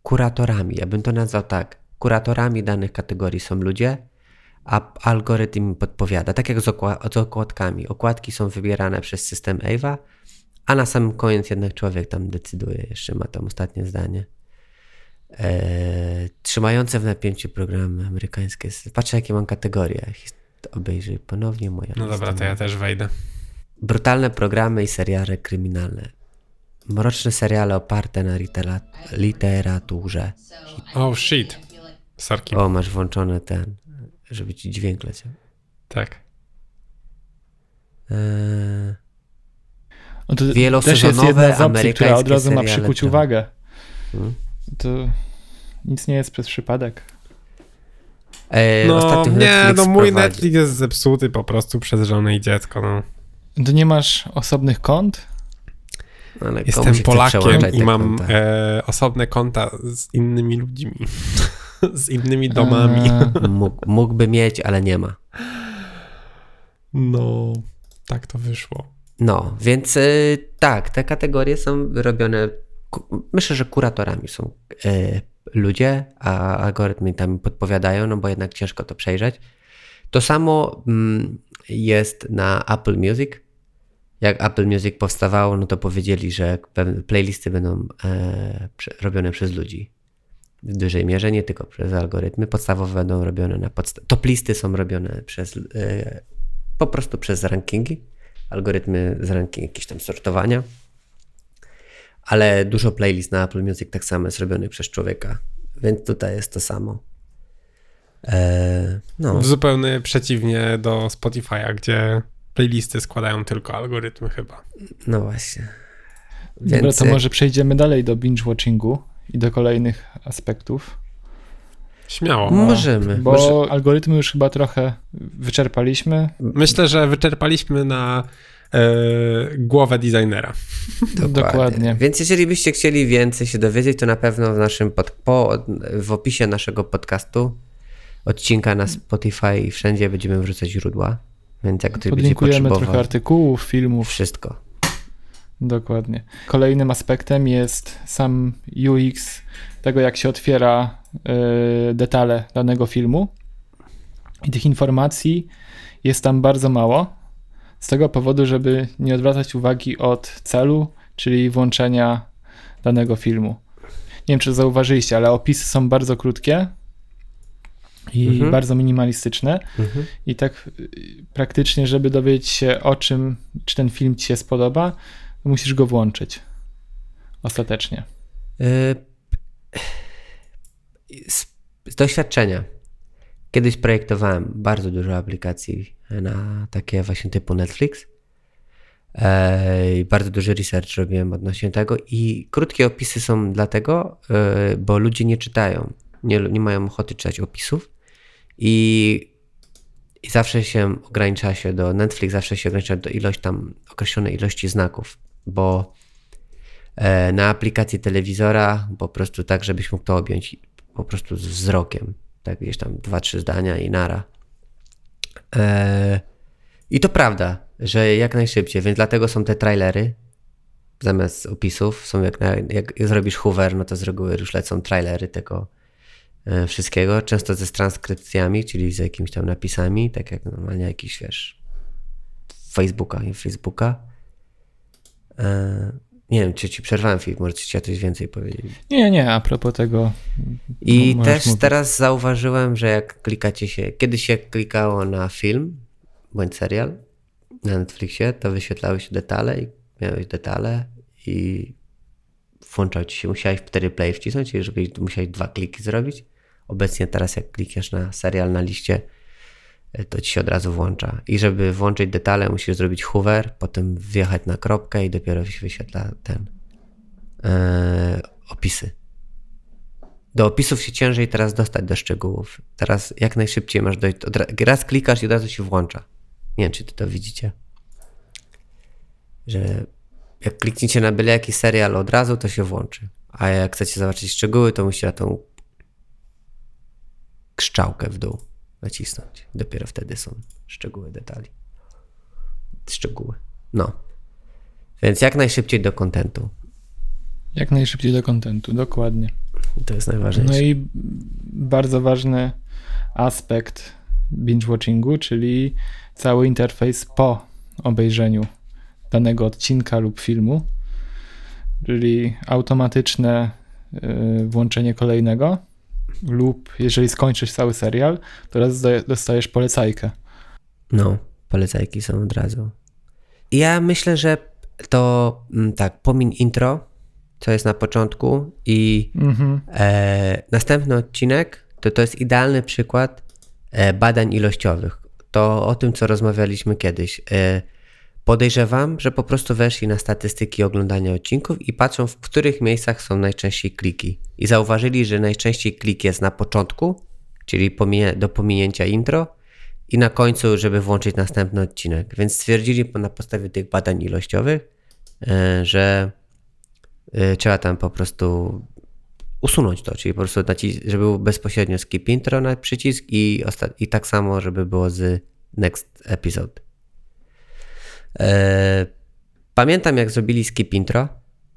kuratorami, ja bym to nazwał tak, kuratorami danych kategorii są ludzie, a algorytm podpowiada, tak jak z, z okładkami. Okładki są wybierane przez system AVA, a na samym koniec jednak człowiek tam decyduje, jeszcze ma tam ostatnie zdanie. Eee, trzymające w napięciu programy amerykańskie. Patrzę, jakie mam kategorie. Obejrzyj ponownie moja. No dobra, to ja też wejdę. Brutalne programy i seriale kryminalne. Mroczne seriale oparte na literaturze. Oh shit. Sarki. O, masz włączony ten, żeby ci dźwięk leciał. Tak. Eee... No to też jest jedna z opcji, która od razu ma przykuć uwagę. Hmm? To nic nie jest przez przypadek. Eee, no nie, no mój prowadzi. Netflix jest zepsuty po prostu przez żonę i dziecko, no. To nie masz osobnych kont? Ale Jestem Polakiem i mam e, osobne konta z innymi ludźmi, z innymi domami. Mógł, mógłby mieć, ale nie ma. No, tak to wyszło. No, więc y, tak, te kategorie są robione, myślę, że kuratorami są y, ludzie, a algorytmy tam podpowiadają, no bo jednak ciężko to przejrzeć. To samo mm, jest na Apple Music jak Apple Music powstawało, no to powiedzieli, że playlisty będą e, robione przez ludzi. W dużej mierze, nie tylko przez algorytmy. Podstawowe będą robione na podstawie. Top listy są robione przez e, po prostu przez rankingi. Algorytmy z ranking jakieś tam sortowania. Ale dużo playlist na Apple Music tak samo jest robionych przez człowieka. Więc tutaj jest to samo. E, no. Zupełnie przeciwnie do Spotify'a, gdzie playlisty składają tylko algorytmy chyba. No właśnie. Więc... Dobra, to może przejdziemy dalej do binge-watchingu i do kolejnych aspektów. Śmiało. Możemy. Bo Może... algorytmy już chyba trochę wyczerpaliśmy. Myślę, że wyczerpaliśmy na głowę designera. Dokładnie. Dokładnie. Więc jeżeli byście chcieli więcej się dowiedzieć, to na pewno w naszym pod, po, w opisie naszego podcastu, odcinka na Spotify i wszędzie będziemy wrzucać źródła. Więc jak ktoś Podlinkujemy trochę artykułów, filmów. Wszystko. Dokładnie. Kolejnym aspektem jest sam UX tego, jak się otwiera y, detale danego filmu. I tych informacji jest tam bardzo mało. Z tego powodu, żeby nie odwracać uwagi od celu, czyli włączenia danego filmu. Nie wiem, czy zauważyliście, ale opisy są bardzo krótkie i mhm. bardzo minimalistyczne. Mhm. I tak y, praktycznie, żeby dowiedzieć się o czym, czy ten film ci się spodoba, musisz go włączyć. Ostatecznie. Z, z doświadczenia. Kiedyś projektowałem bardzo dużo aplikacji na takie właśnie typu Netflix. E, bardzo duży research robiłem odnośnie tego i krótkie opisy są dlatego, e, bo ludzie nie czytają, nie, nie mają ochoty czytać opisów i, i zawsze się ogranicza się do, Netflix zawsze się ogranicza do ilość tam, określonej ilości znaków, bo e, na aplikacji telewizora po prostu tak, żebyś mógł to objąć po prostu z wzrokiem, tak gdzieś tam dwa, trzy zdania i nara. E, I to prawda, że jak najszybciej, więc dlatego są te trailery, zamiast opisów, są jak, na, jak zrobisz Hoover, no to z reguły już lecą trailery tego, e, wszystkiego, często ze transkrypcjami, czyli z jakimiś tam napisami, tak jak normalnie jakiś, wiesz, Facebooka i Facebooka. E, nie wiem, czy ci przerwałem film, może ci coś więcej powiedzieć. Nie, nie, a propos tego. I też mówić. teraz zauważyłem, że jak klikacie się, kiedyś się klikało na film bądź serial na Netflixie, to wyświetlały się detale i miałeś detale i włączał ci się, musiałeś wtedy play wcisnąć, żeby musiałeś dwa kliki zrobić. Obecnie teraz jak klikasz na serial na liście, to ci się od razu włącza. I żeby włączyć detale, musisz zrobić hover, potem wjechać na kropkę i dopiero się wyświetla ten e, opisy. Do opisów się ciężej teraz dostać do szczegółów. Teraz jak najszybciej masz dojść. Raz klikasz i od razu się włącza. Nie wiem, czy ty to widzicie. Że jak klikniecie na byle jaki serial od razu, to się włączy. A jak chcecie zobaczyć szczegóły, to musicie na tą krzczałkę w dół nacisnąć. Dopiero wtedy są szczegóły, detali. Szczegóły. No. Więc jak najszybciej do kontentu. Jak najszybciej do kontentu, dokładnie. To jest najważniejsze. No i bardzo ważny aspekt binge-watchingu, czyli cały interfejs po obejrzeniu danego odcinka lub filmu, czyli automatyczne y, włączenie kolejnego lub jeżeli skończysz cały serial, to raz dostajesz polecajkę. No, polecajki są od razu. Ja myślę, że to mm, tak, pomiń intro, co jest na początku i mhm. e, następny odcinek to to jest idealny przykład e, badań ilościowych. To o tym, co rozmawialiśmy kiedyś. E, Podejrzewam, że po prostu weszli na statystyki oglądania odcinków i patrzą, w których miejscach są najczęściej kliki. I zauważyli, że najczęściej klik jest na początku, czyli do pominięcia intro, i na końcu, żeby włączyć następny odcinek. Więc stwierdzili na podstawie tych badań ilościowych, e, że e, trzeba tam po prostu usunąć to, czyli po prostu żeby był bezpośrednio skip intro na przycisk i, i tak samo, żeby było z next episode. E, pamiętam, jak zrobili skip intro.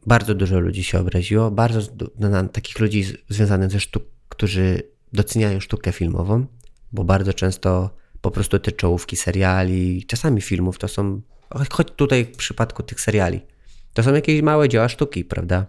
Bardzo dużo ludzi się obraziło. Bardzo na, takich ludzi związanych ze sztuk, którzy doceniają sztukę filmową, bo bardzo często po prostu te czołówki seriali, czasami filmów to są, choć tutaj w przypadku tych seriali, to są jakieś małe dzieła sztuki, prawda?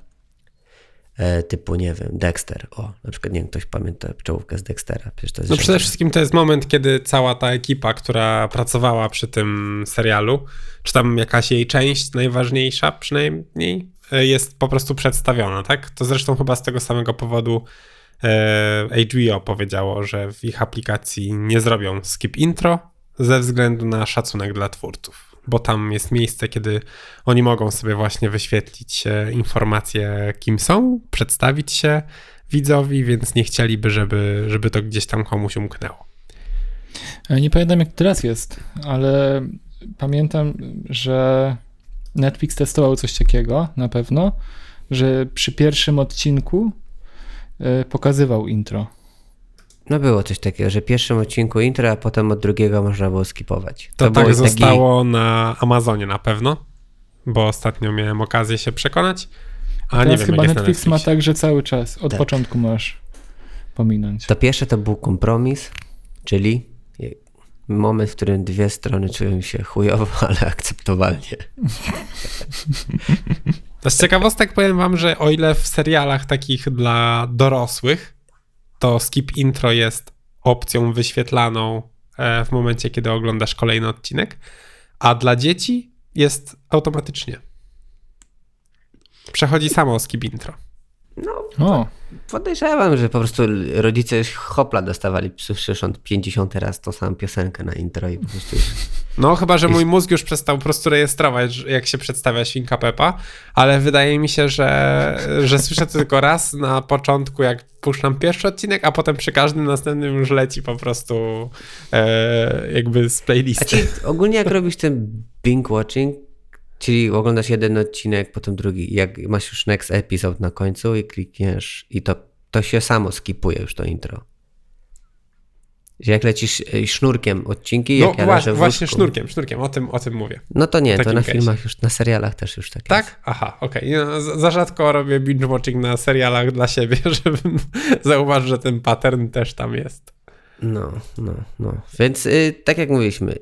E, typu, nie wiem, Dexter. O, na przykład, nie wiem, ktoś pamięta czołówkę z Dextera. Przecież to jest no przede wszystkim to jest moment, kiedy cała ta ekipa, która pracowała przy tym serialu, czy tam jakaś jej część najważniejsza przynajmniej, e, jest po prostu przedstawiona, tak? To zresztą chyba z tego samego powodu e, HBO powiedziało, że w ich aplikacji nie zrobią skip intro ze względu na szacunek dla twórców bo tam jest miejsce, kiedy oni mogą sobie właśnie wyświetlić e, informacje, kim są, przedstawić się widzowi, więc nie chcieliby, żeby, żeby to gdzieś tam komuś umknęło. Nie pamiętam, jak teraz jest, ale pamiętam, że Netflix testował coś takiego na pewno, że przy pierwszym odcinku e, pokazywał intro. No było coś takiego, że w pierwszym odcinku intro, a potem od drugiego można było skipować. To, to tak zostało taki... na Amazonie na pewno, bo ostatnio miałem okazję się przekonać. A Teraz nie wiem, chyba Netflix ma tak, że cały czas, od tak. początku masz pominąć. To pierwsze to był kompromis, czyli moment, w którym dwie strony czują się chujowo, ale akceptowalnie. Z ciekawostek powiem wam, że o ile w serialach takich dla dorosłych to skip intro jest opcją wyświetlaną e, w momencie, kiedy oglądasz kolejny odcinek, a dla dzieci jest automatycznie. Przechodzi samo skip intro. No, o. podejrzewam, że po prostu rodzice hopla dostawali przecież 50 raz tą samą piosenkę na intro i po prostu już... No, chyba, że mój mózg już przestał po prostu rejestrować, jak się przedstawia świnka Pepa, ale wydaje mi się, że, że słyszę to tylko raz na początku, jak puszczam pierwszy odcinek, a potem przy każdym następnym już leci po prostu e, jakby z playlisty. Ci, ogólnie jak robisz ten binge watching, Czyli oglądasz jeden odcinek, potem drugi. Jak masz już next episode na końcu i klikniesz i to, to się samo skipuje już to intro. Że jak lecisz y, sznurkiem odcinki, no, jak ja właśnie, właśnie sznurkiem, sznurkiem, o tym, o tym mówię. No to nie, to na case. filmach już, na serialach też już tak Tak? Jest. Aha, okej. Okay. No, za rzadko robię binge-watching na serialach dla siebie, żebym zauważył, że ten pattern też tam jest. No, no, no. Więc y, tak jak mówiliśmy,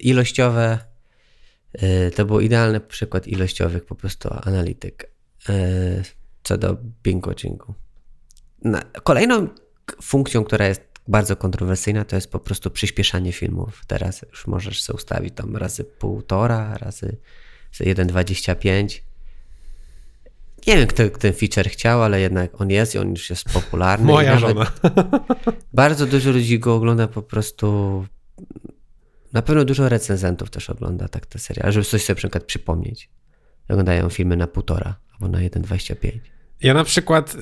ilościowe y, to był idealny przykład ilościowych po prostu analityk y, co do binge-watchingu. Kolejną funkcją, która jest bardzo kontrowersyjna, to jest po prostu przyspieszanie filmów. Teraz już możesz sobie ustawić tam razy półtora, razy 1,25. Nie wiem, kto ten feature chciał, ale jednak on jest i on już jest popularny. Moja żona. Bardzo dużo ludzi go ogląda po prostu. Na pewno dużo recenzentów też ogląda tak te seriale, żeby coś sobie na przykład przypomnieć. Oglądają filmy na półtora albo na 1,25. Ja na przykład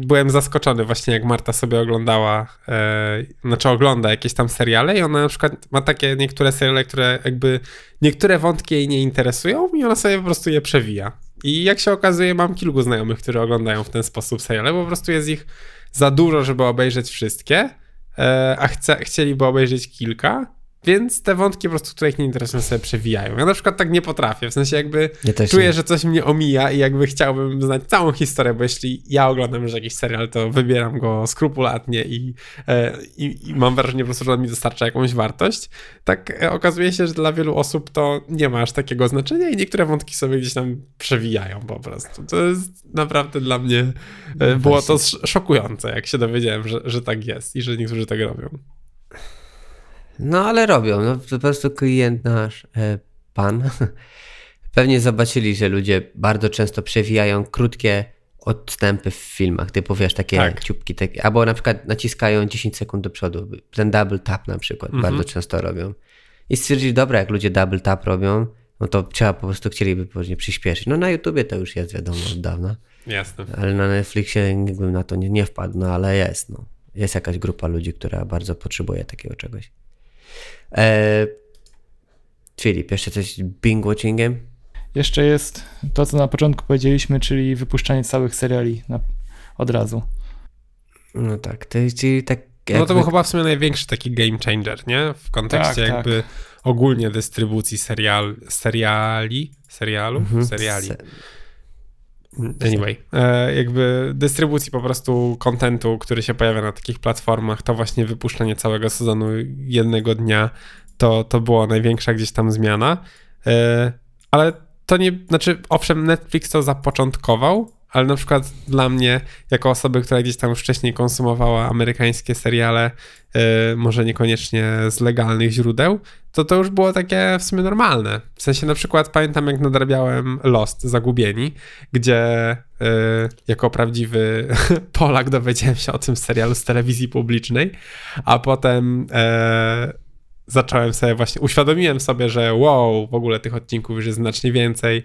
byłem zaskoczony właśnie jak Marta sobie oglądała, e, znaczy ogląda jakieś tam seriale i ona na przykład ma takie niektóre seriale, które jakby niektóre wątki jej nie interesują i ona sobie po prostu je przewija. I jak się okazuje mam kilku znajomych, którzy oglądają w ten sposób seriale, bo po prostu jest ich za dużo, żeby obejrzeć wszystkie, e, a chce, chcieliby obejrzeć kilka więc te wątki po prostu, które ich nie interesują, sobie przewijają. Ja na przykład tak nie potrafię, w sensie jakby ja czuję, nie. że coś mnie omija i jakby chciałbym znać całą historię, bo jeśli ja oglądam już jakiś serial, to wybieram go skrupulatnie i, e, i, i mam wrażenie po prostu, że on mi dostarcza jakąś wartość. Tak e, okazuje się, że dla wielu osób to nie ma aż takiego znaczenia i niektóre wątki sobie gdzieś tam przewijają po prostu. To jest naprawdę dla mnie, no było to szokujące, jak się dowiedziałem, że, że tak jest i że niektórzy tak robią. No ale robią, no po prostu klient nasz, e, pan, pewnie zobaczyli, że ludzie bardzo często przewijają krótkie odstępy w filmach, typu wiesz, takie tak. ciupki, takie, albo na przykład naciskają 10 sekund do przodu, ten double tap na przykład mhm. bardzo często robią. I stwierdzili, dobra, jak ludzie double tap robią, no to trzeba po prostu chcieliby później przyspieszyć. No na YouTubie to już jest wiadomo od dawna. Jasne. Ale na Netflixie nikt bym na to nie, nie wpadł, no ale jest, no. Jest jakaś grupa ludzi, która bardzo potrzebuje takiego czegoś. E, Filip, jeszcze coś binge-watchingiem? Jeszcze jest to, co na początku powiedzieliśmy, czyli wypuszczanie całych seriali na, od razu. No tak, to jest czyli tak... Jakby... No to był chyba w sumie największy taki game changer, nie? W kontekście tak, jakby tak. ogólnie dystrybucji serial, seriali, serialów, mhm. seriali. Se Anyway, e, jakby dystrybucji po prostu kontentu, który się pojawia na takich platformach, to właśnie wypuszczenie całego sezonu jednego dnia, to, to była największa gdzieś tam zmiana. E, ale to nie, znaczy, owszem, Netflix to zapoczątkował, ale na przykład dla mnie, jako osoby, która gdzieś tam już wcześniej konsumowała amerykańskie seriale, yy, może niekoniecznie z legalnych źródeł, to to już było takie w sumie normalne. W sensie na przykład pamiętam, jak nadrabiałem Lost, Zagubieni, gdzie yy, jako prawdziwy Polak dowiedziałem się o tym serialu z telewizji publicznej, a potem yy, zacząłem sobie właśnie, uświadomiłem sobie, że wow, w ogóle tych odcinków już jest znacznie więcej,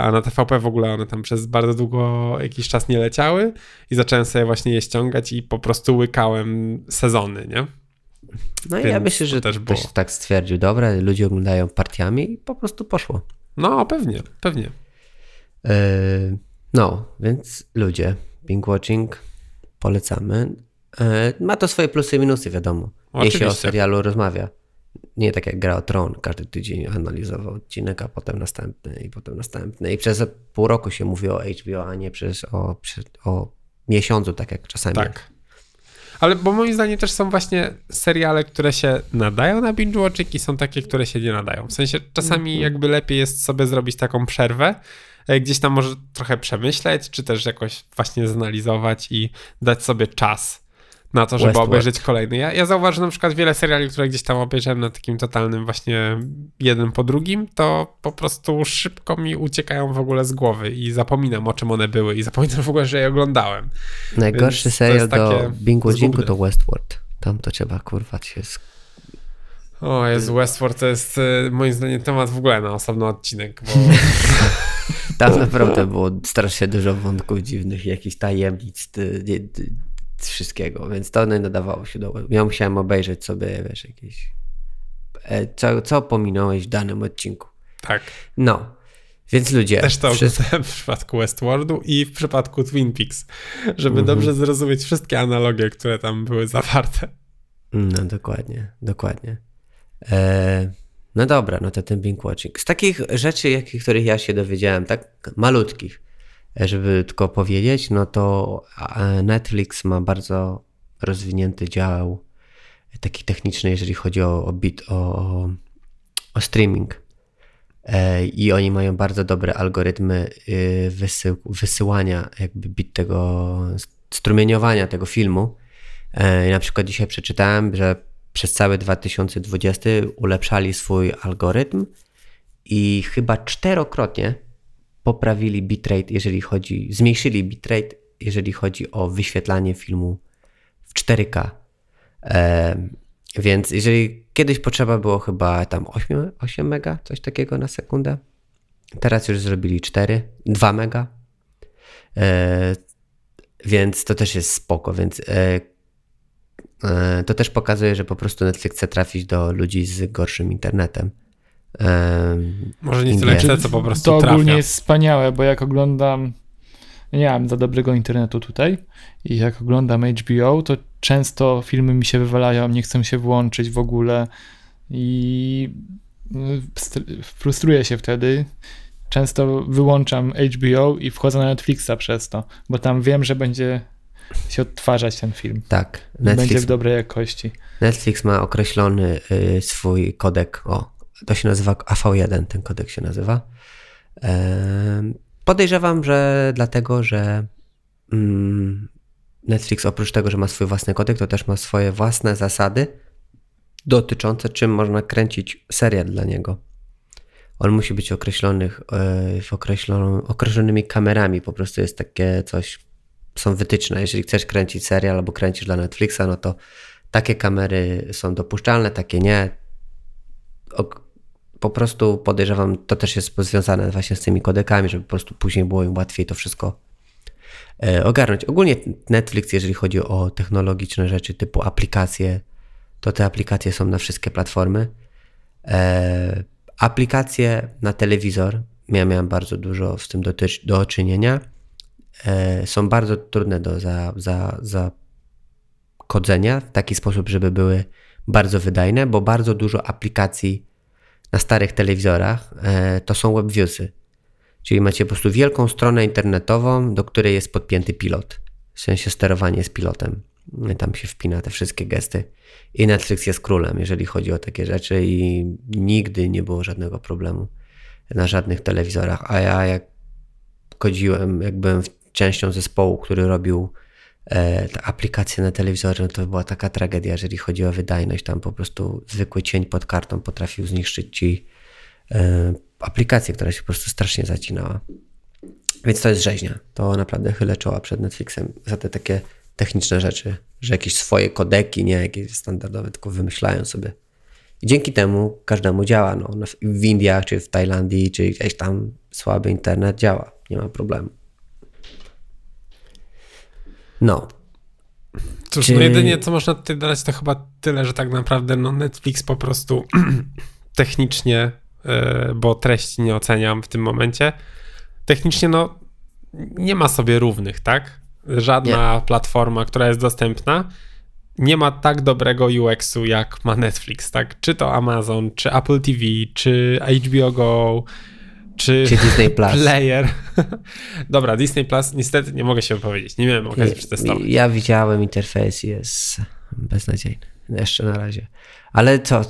a na TVP w ogóle one tam przez bardzo długo jakiś czas nie leciały i zacząłem sobie właśnie je ściągać i po prostu łykałem sezony, nie? No i ja myślę, że też ktoś tak stwierdził, dobra, ludzie oglądają partiami i po prostu poszło. No, pewnie, pewnie. Yy, no, więc ludzie, binge watching polecamy. Yy, ma to swoje plusy i minusy, wiadomo. Oczywiście. się o serialu rozmawia. Nie tak jak gra o Tron, każdy tydzień analizował odcinek, a potem następny i potem następny. I przez pół roku się mówi o HBO, a nie przez o, o miesiącu, tak jak czasami. Tak. Ale bo moim zdaniem też są właśnie seriale, które się nadają na binge watching i są takie, które się nie nadają. W sensie czasami -hmm. jakby lepiej jest sobie zrobić taką przerwę, e, gdzieś tam może trochę przemyśleć, czy też jakoś właśnie zanalizować i dać sobie czas na to, żeby Westworld. obejrzeć kolejny. Ja, ja zauważam na przykład wiele seriali, które gdzieś tam obejrzałem na takim totalnym właśnie jeden po drugim, to po prostu szybko mi uciekają w ogóle z głowy i zapominam o czym one były i zapominam w ogóle, że je oglądałem. Najgorszy serial do bingo Jingu to Westworld. Tam to trzeba kurwać się. O jest Westworld to jest e, moim zdaniem temat w ogóle na osobny odcinek, bo... Tam naprawdę było strasznie dużo wątków dziwnych, jakichś tajemnic, wszystkiego, więc to nie nadawało się do... Ja musiałem obejrzeć sobie, wiesz, jakieś... E, co, co pominąłeś w danym odcinku. Tak. No, więc ludzie... Też to wszyscy... w przypadku Westworldu i w przypadku Twin Peaks, żeby -hmm. dobrze zrozumieć wszystkie analogie, które tam były zawarte. No dokładnie, dokładnie. E, no dobra, no to ten binge watching. Z takich rzeczy, jakich, których ja się dowiedziałem, tak malutkich, żeby tylko powiedzieć, no to Netflix ma bardzo rozwinięty dział taki techniczny, jeżeli chodzi o, o, bit, o, o streaming. E, I oni mają bardzo dobre algorytmy y, wysył, wysyłania, jakby bit tego, strumieniowania tego filmu. E, I na przykład dzisiaj przeczytałem, że przez cały 2020 ulepszali swój algorytm i chyba czterokrotnie poprawili bitrate, jeżeli chodzi, zmniejszyli bitrate, jeżeli chodzi o wyświetlanie filmu w 4K. E, więc jeżeli kiedyś potrzeba było chyba tam 8, 8 mega, coś takiego na sekundę, teraz już zrobili 4, 2 mega. E, więc to też jest spoko, więc e, e, to też pokazuje, że po prostu Netflix chce trafić do ludzi z gorszym internetem. Może nie tyle chce, co po prostu To trafia. ogólnie jest wspaniałe, bo jak oglądam nie mam za dobrego internetu tutaj i jak oglądam HBO, to często filmy mi się wywalają, nie chcę się włączyć w ogóle i no, frustruję się wtedy. Często wyłączam HBO i wchodzę na Netflixa przez to, bo tam wiem, że będzie się odtwarzać ten film. Tak. Netflix, będzie w dobrej jakości. Netflix ma określony y, swój kodek, o, to się nazywa AV1, ten kodek się nazywa. Podejrzewam, że dlatego, że mm, Netflix oprócz tego, że ma swój własny kodek, to też ma swoje własne zasady dotyczące czym można kręcić serial dla niego. On musi być określony e, w określonymi kamerami, po prostu jest takie coś, są wytyczne. Jeżeli chcesz kręcić serial albo kręcisz dla Netflixa, no to takie kamery są dopuszczalne, takie nie po prostu podejrzewam, to też jest związane właśnie z tymi kodekami, żeby po prostu później było im łatwiej to wszystko e, ogarnąć. Ogólnie Netflix, jeżeli chodzi o technologiczne rzeczy typu aplikacje, to te aplikacje są na wszystkie platformy. E, aplikacje na telewizor, ja miałem bardzo dużo z tym do, do czynienia, e, są bardzo trudne do za, za, za kodzenia w taki sposób, żeby były bardzo wydajne, bo bardzo dużo aplikacji na starych telewizorach, e, to są webviewsy. Czyli macie po prostu wielką stronę internetową, do której jest podpięty pilot. W sensie sterowanie z pilotem. Tam się wpina te wszystkie gesty. I Netflix jest królem, jeżeli chodzi o takie rzeczy, i nigdy nie było żadnego problemu na żadnych telewizorach. A ja, jak chodziłem, jak byłem częścią zespołu, który robił e, aplikacje na telewizorze, no to była taka tragedia, jeżeli chodzi o wydajność. Tam po prostu zwykły cień pod kartą potrafił zniszczyć ci e, aplikację, która się po prostu strasznie zacinała. Więc to jest rzeźnia. To naprawdę chylę czoła przed Netflixem za te takie techniczne rzeczy, że jakieś swoje kodeki, nie jakieś standardowe, tylko wymyślają sobie. I dzięki temu każdemu działa. No, w Indiach, czy w Tajlandii, czy gdzieś tam słaby internet działa. Nie ma problemu. No. Cóż, Czy... no jedynie co można tutaj dodać to chyba tyle, że tak naprawdę no Netflix po prostu technicznie, yy, bo treści nie oceniam w tym momencie, technicznie no nie ma sobie równych, tak? Żadna nie. platforma, która jest dostępna, nie ma tak dobrego UX-u jak ma Netflix, tak? Czy to Amazon, czy Apple TV, czy HBO Go, czy, czy Disney Plus. Player. Dobra, Disney Plus niestety nie mogę się wypowiedzieć. Nie miałem okazji przetestować. Ja widziałem interfejs jest beznadziejny. Jeszcze na razie. Ale co,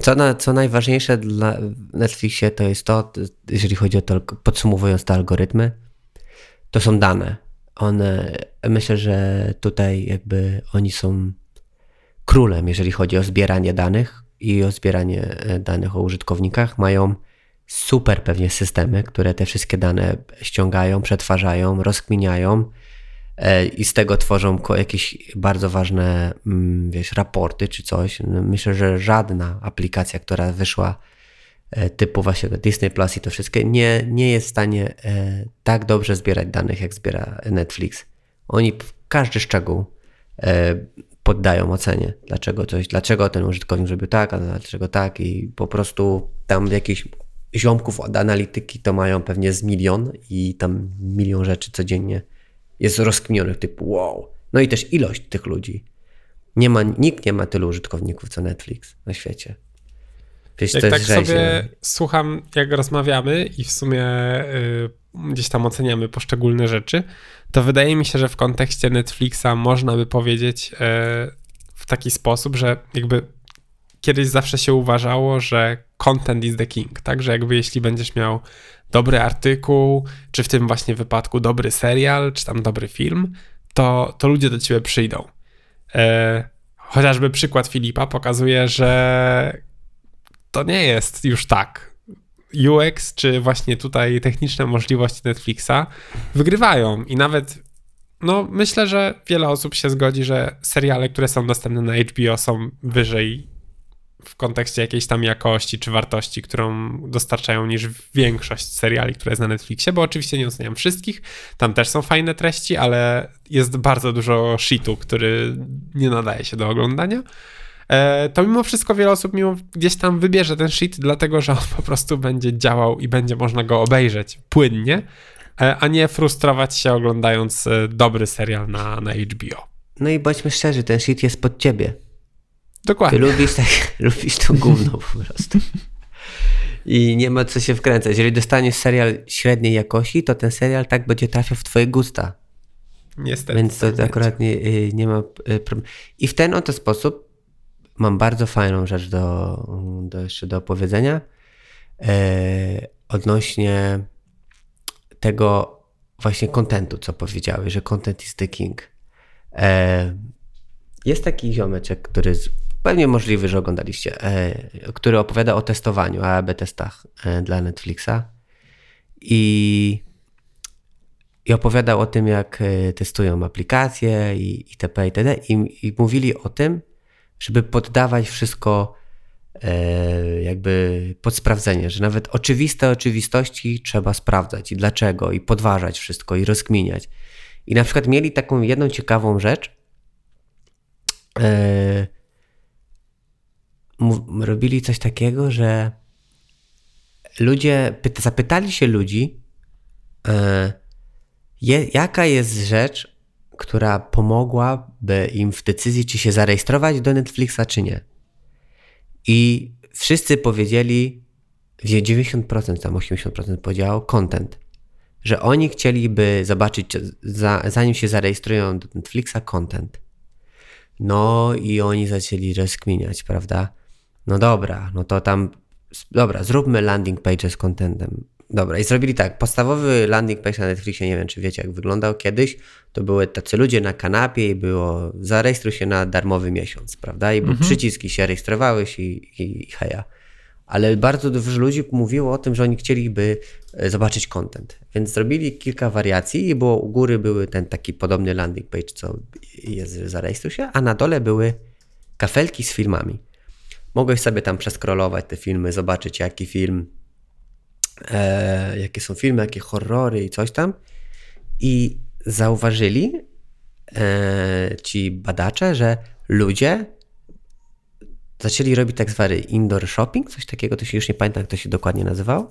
co, na, co najważniejsze dla Netflixie to jest to, jeżeli chodzi o to, podsumowując te algorytmy, to są dane. One, myślę, że tutaj jakby oni są królem, jeżeli chodzi o zbieranie danych i o zbieranie e, danych o użytkownikach. Mają super pewnie systemy, które te wszystkie dane ściągają, przetwarzają, rozkminiają e, i z tego tworzą jakieś bardzo ważne, mm, wiesz, raporty czy coś. No, myślę, że żadna aplikacja, która wyszła e, typu właśnie Disney Plus i to wszystkie, nie, nie jest w stanie e, tak dobrze zbierać danych, jak zbiera Netflix. Oni każdy szczegół poddają ocenie, dlaczego coś, dlaczego ten użytkownik zrobił tak, a dlaczego tak i po prostu tam jakiś ziomków od analityki to mają pewnie z milion i tam milion rzeczy codziennie jest rozkminionych typu wow. No i też ilość tych ludzi. Nie ma, nikt nie ma tylu użytkowników co Netflix na świecie. Przecież jak tak sobie słucham, jak rozmawiamy i w sumie y, gdzieś tam oceniamy poszczególne rzeczy, to wydaje mi się, że w kontekście Netflixa można by powiedzieć y, w taki sposób, że jakby kiedyś zawsze się uważało, że content is the king, tak? Że jakby jeśli będziesz miał dobry artykuł, czy w tym właśnie wypadku dobry serial, czy tam dobry film, to, to ludzie do ciebie przyjdą. E, chociażby przykład Filipa pokazuje, że to nie jest już tak. UX, czy właśnie tutaj techniczne możliwości Netflixa wygrywają i nawet no myślę, że wiele osób się zgodzi, że seriale, które są dostępne na HBO są wyżej w kontekście jakiejś tam jakości czy wartości, którą dostarczają niż większość seriali, które jest na Netflixie, bo oczywiście nie oceniam wszystkich, tam też są fajne treści, ale jest bardzo dużo shitu, który nie nadaje się do oglądania. E, to mimo wszystko wiele osób mimo gdzieś tam wybierze ten shit, dlatego że on po prostu będzie działał i będzie można go obejrzeć płynnie, e, a nie frustrować się oglądając e, dobry serial na, na HBO. No i bądźmy szczerzy, ten shit jest pod ciebie. Dokładnie. Ty lubisz, tak, lubisz to gówno po prostu. I nie ma co się wkręcać. Jeżeli dostaniesz serial średniej jakości, to ten serial tak będzie trafiał w twoje gusta. Niestety. Więc to tak akurat nie, y, nie ma y, problemu. I w ten oto sposób mam bardzo fajną rzecz do, do jeszcze do opowiedzenia e, odnośnie tego właśnie kontentu, co powiedziałeś, że content is the king. E, jest taki ziomeczek, który pewnie możliwy, że oglądaliście, e, który opowiada o testowaniu, AB testach e, dla Netflixa i, i opowiadał o tym, jak e, testują aplikacje i itp. itd. I, i mówili o tym, żeby poddawać wszystko jakby pod sprawdzenie, że nawet oczywiste oczywistości trzeba sprawdzać i dlaczego, i podważać wszystko, i rozkminiać. I na przykład mieli taką jedną ciekawą rzecz, robili coś takiego, że ludzie, zapytali się ludzi, e, jaka jest rzecz, która pomogłaby im w decyzji, czy się zarejestrować do Netflixa, czy nie. I wszyscy powiedzieli, 90%, tam 80% powiedziało content, że oni chcieliby zobaczyć, za, zanim się zarejestrują do Netflixa, content. No i oni zaczęli rozkminiać, prawda? No dobra, no to tam, dobra, zróbmy landing page z contentem. Dobra, i zrobili tak, podstawowy landing page na Netflixie, nie wiem czy wiecie jak wyglądał kiedyś, to były tacy ludzie na kanapie i było zarejestruj się na darmowy miesiąc, prawda? I mhm. przyciski się rejestrowałeś i, i, i heja. Ale bardzo dużo ludzi mówiło o tym, że oni chcieliby e, zobaczyć content. Więc zrobili kilka wariacji i było u góry były ten taki podobny landing page, co jest zarejestruj się, a na dole były kafelki z filmami. Mogłeś sobie tam przeskrolować te filmy, zobaczyć jaki film, e, jakie są filmy, jakie horrory i coś tam. I zauważyli e, ci badacze, że ludzie zaczęli robić tak zwany indoor shopping, coś takiego, to się już nie pamiętam, jak to się dokładnie nazywało.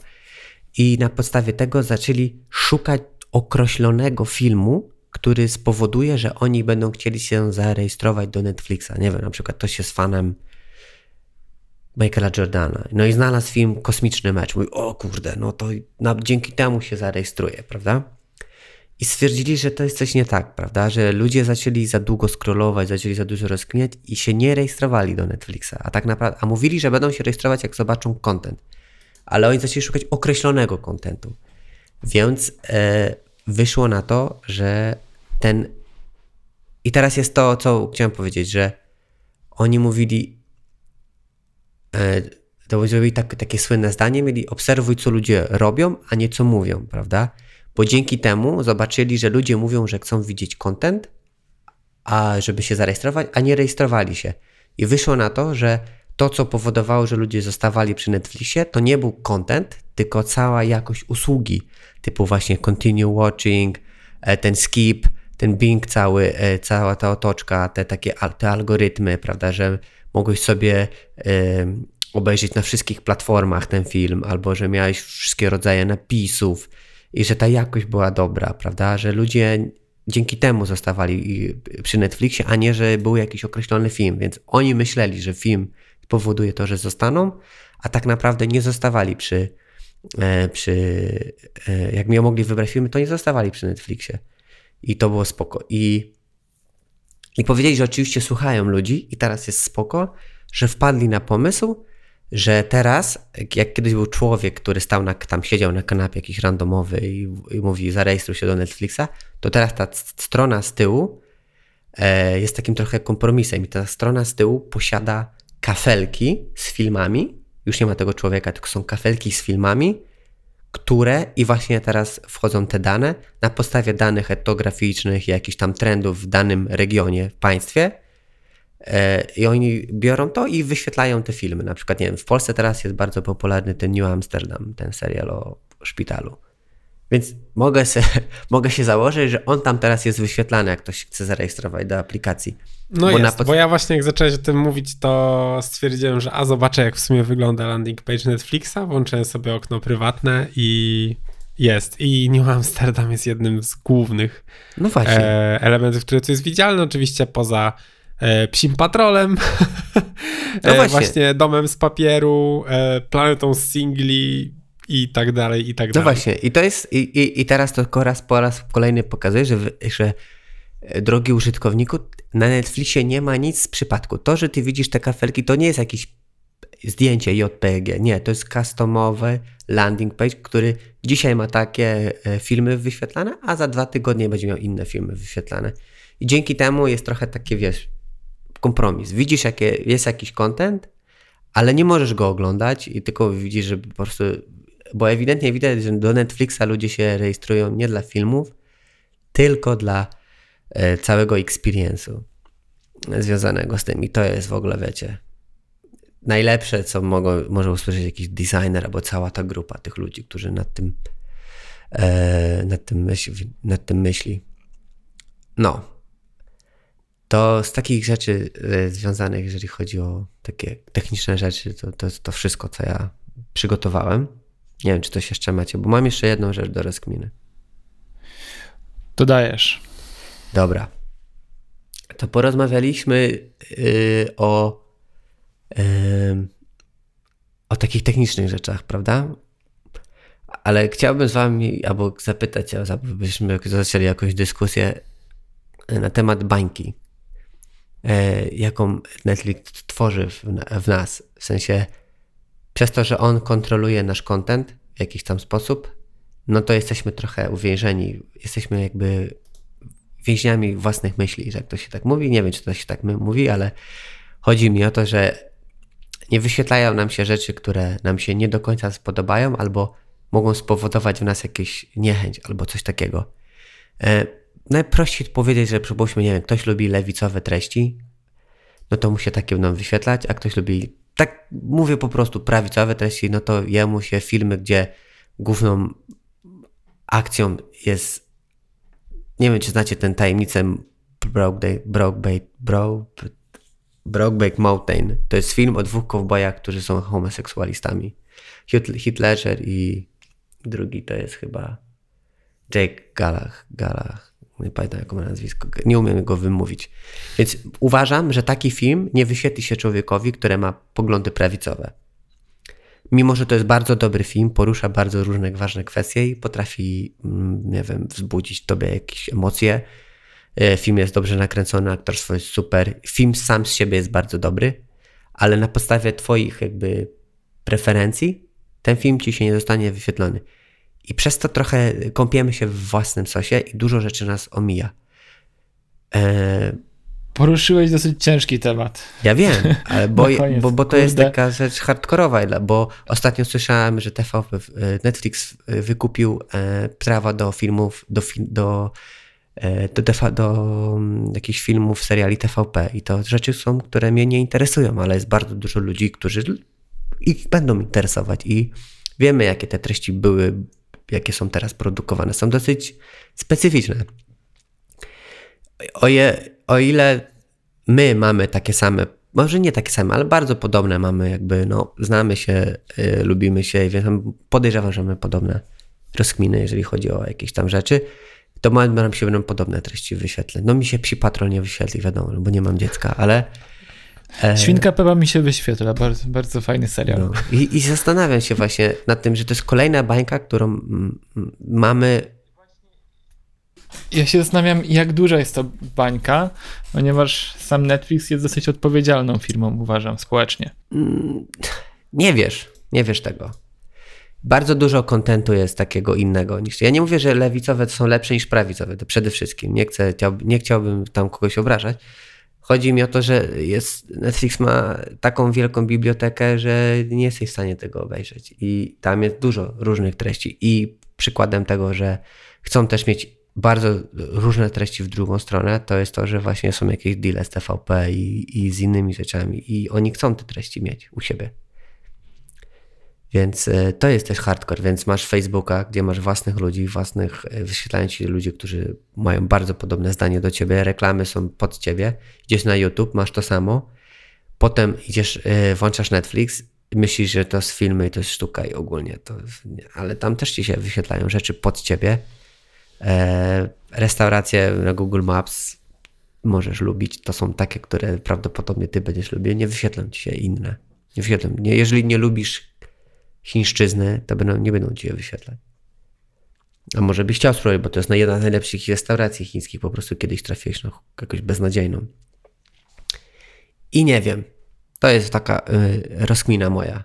I na podstawie tego zaczęli szukać określonego filmu, który spowoduje, że oni będą chcieli się zarejestrować do Netflixa. Nie wiem, na przykład ktoś jest fanem Michaela Jordana. No i znalazł film Kosmiczny Mecz. Mówi, o kurde, no to dzięki temu się zarejestruje, prawda? I stwierdzili, że to jest coś nie tak, prawda? Że ludzie zaczęli za długo scrollować, zaczęli za dużo rozkminiać i się nie rejestrowali do Netflixa. A tak naprawdę, a mówili, że będą się rejestrować, jak zobaczą content. Ale oni zaczęli szukać określonego kontentu. Więc e, wyszło na to, że ten. I teraz jest to, co chciałem powiedzieć, że oni mówili, to zrobili tak, takie słynne zdanie, mieli obserwuj, co ludzie robią, a nie co mówią, prawda? Bo dzięki temu zobaczyli, że ludzie mówią, że chcą widzieć content, a żeby się zarejestrować, a nie rejestrowali się. I wyszło na to, że to, co powodowało, że ludzie zostawali przy Netflixie, to nie był content, tylko cała jakość usługi, typu właśnie continue watching, e, ten skip, ten Bing cały, e, cała ta otoczka, te takie te algorytmy, prawda, że mogłeś sobie obejrzeć na wszystkich platformach ten film, albo że miałeś wszystkie rodzaje napisów i że ta jakość była dobra, prawda? Że ludzie dzięki temu zostawali przy Netflixie, a nie, że był jakiś określony film. Więc oni myśleli, że film powoduje to, że zostaną, a tak naprawdę nie zostawali przy, e, przy e, jak mi mogli wybrać filmy, to nie zostawali przy Netflixie. I to było spoko. I, I powiedzieli, że oczywiście słuchają ludzi i teraz jest spoko, że wpadli na pomysł, że teraz, jak kiedyś był człowiek, który stał na, tam siedział na kanapie jakiś randomowy i, i mówi zarejestruj się do Netflixa, to teraz ta strona z tyłu e, jest takim trochę kompromisem i ta strona z tyłu posiada kafelki z filmami, już nie ma tego człowieka, tylko są kafelki z filmami, które i właśnie teraz wchodzą te dane na podstawie danych etnograficznych jakichś tam trendów w danym regionie, w państwie, E, I oni biorą to i wyświetlają te filmy. Na przykład, nie wiem, w Polsce teraz jest bardzo popularny ten New Amsterdam, ten serial o szpitalu. Więc mogę, se, mogę się założyć, że on tam teraz jest wyświetlany, jak ktoś chce zarejestrować do aplikacji. No bo jest, pod... bo ja właśnie jak zacząłeś o tym mówić, to stwierdziłem, że a zobaczę jak w sumie wygląda landing page Netflixa, włączyłem sobie okno prywatne i jest. I New Amsterdam jest jednym z głównych no e, elementów, które tu jest widzialne, oczywiście poza e, Psim Patrolem, no e, właśnie. właśnie Domem z Papieru, Planetą Singli i tak dalej, i tak no dalej. No właśnie, i to jest, i, i, i teraz to raz po raz kolejny pokazuje, że, że e, drogi użytkowniku, na Netflixie nie ma nic z przypadku. To, że ty widzisz te kafelki, to nie jest jakieś zdjęcie JPG. Nie, to jest customowy landing page, który dzisiaj ma takie e, filmy wyświetlane, a za dwa tygodnie będzie miał inne filmy wyświetlane. I dzięki temu jest trochę takie, wiesz, kompromis. Widzisz, jakie jest jakiś content, ale nie możesz go oglądać i tylko widzisz, że po prostu. Bo ewidentnie widać, że do Netflixa ludzie się rejestrują nie dla filmów, tylko dla e, całego experience'u związanego z tym. I to jest w ogóle, wiecie, najlepsze, co mogą, może usłyszeć jakiś designer albo cała ta grupa tych ludzi, którzy nad tym, e, nad tym, myśli, nad tym myśli. No, to z takich rzeczy e, związanych, jeżeli chodzi o takie techniczne rzeczy, to, to jest to wszystko, co ja przygotowałem. Nie wiem, czy coś jeszcze macie, bo mam jeszcze jedną rzecz do rozkminy. Dodajesz. Dobra. To porozmawialiśmy yy, o, yy, o takich technicznych rzeczach, prawda? Ale chciałbym z wami, albo zapytać, abyśmy zaczęli jakąś dyskusję na temat bańki. E, jaką Netflix tworzy w, w nas. W sensie, przez to, że on kontroluje nasz content w jakiś tam sposób, no to jesteśmy trochę uwięzieni. Jesteśmy jakby więźniami własnych myśli, że to się tak mówi. Nie wiem, czy to się tak mówi, ale chodzi mi o to, że nie wyświetlają nam się rzeczy, które nam się nie do końca spodobają, albo mogą spowodować w nas jakieś niechęć, albo coś takiego. E, najprościej powiedzieć, że przypuśćmy, nie wiem, ktoś lubi lewicowe treści, no to mu się takie będą wyświetlać, a ktoś lubi, tak mówię po prostu, prawicowe treści, no to jemu się filmy, gdzie główną akcją jest, nie wiem, czy znacie ten tajemnicę Brokeback, Brokeback, Broke, Brokeback Mountain. To jest film o dwóch kowbojach, którzy są homoseksualistami. Ledger i drugi to jest chyba Jake Galach, Galach, nie pamiętam jak ma nazwisko, nie umiem go wymówić. Więc uważam, że taki film nie wyświetli się człowiekowi, który ma poglądy prawicowe. Mimo, że to jest bardzo dobry film, porusza bardzo różne ważne kwestie i potrafi, mm, nie wiem, wzbudzić tobie jakieś emocje. E, film jest dobrze nakręcony, aktorstwo jest super. Film sam z siebie jest bardzo dobry, ale na podstawie twoich jakby preferencji ten film ci się nie zostanie wyświetlony. I przez to trochę kąpiemy się w własnym sosie i dużo rzeczy nas omija. E... Poruszyłeś dosyć ciężki temat. Ja wiem, ale bo, bo, bo to jest taka rzecz hardkorowa, bo ostatnio słyszałem, że TVP, Netflix wykupił e, prawa do filmów, do, do, e, do, do, do mm, jakichś filmów, seriali TVP i to rzeczy są, które mnie nie interesują, ale jest bardzo dużo ludzi, którzy ich będą interesować i wiemy, jakie te treści były jakie są teraz produkowane, są dosyć specyficzne. O, je, o ile my mamy takie same, może nie takie same, ale bardzo podobne mamy, jakby, no, znamy się, y, lubimy się, więc podejrzewam, że mamy podobne rozkminy, jeżeli chodzi o jakieś tam rzeczy, to nam się będą podobne treści wyświetlać. No mi się Psi Patrol nie wyświetli, wiadomo, bo nie mam dziecka, ale... E... Świnka Pepa mi się wyświetla, bardzo, bardzo fajny serial. No. I, I zastanawiam się właśnie nad tym, że to jest kolejna bańka, którą mamy ja się zastanawiam, jak duża jest to bańka, ponieważ sam Netflix jest dosyć odpowiedzialną firmą, uważam, społecznie. Mm, nie wiesz, nie wiesz tego. Bardzo dużo kontentu jest takiego innego niż. Ja nie mówię, że lewicowe są lepsze niż prawicowe, to przede wszystkim. Nie, chcę, nie chciałbym tam kogoś obrażać. Chodzi mi o to, że jest, Netflix ma taką wielką bibliotekę, że nie jesteś w stanie tego obejrzeć. I tam jest dużo różnych treści. I przykładem tego, że chcą też mieć bardzo różne treści w drugą stronę, to jest to, że właśnie są jakieś deale z TVP i, i z innymi rzeczami i oni chcą te treści mieć u siebie. Więc e, to jest też hardcore, więc masz Facebooka, gdzie masz własnych ludzi, własnych, e, wyświetlają ci ludzie, którzy mają bardzo podobne zdanie do ciebie, reklamy są pod ciebie, idziesz na YouTube, masz to samo, potem idziesz, e, włączasz Netflix, myślisz, że to jest filmy to jest sztuka i ogólnie to, ale tam też ci się wyświetlają rzeczy pod ciebie, restauracje na Google Maps możesz lubić. To są takie, które prawdopodobnie ty będziesz lubił. Nie wyświetlą ci się inne. Nie wyświetlą. Nie, jeżeli nie lubisz chińszczyzny, to będą, nie będą ci je wyświetlać. A może byś chciał spróbować, bo to jest jedna z najlepszych restauracji chińskich. Po prostu kiedyś trafiłeś na jakąś beznadziejną. I nie wiem. To jest taka y, rozkmina moja.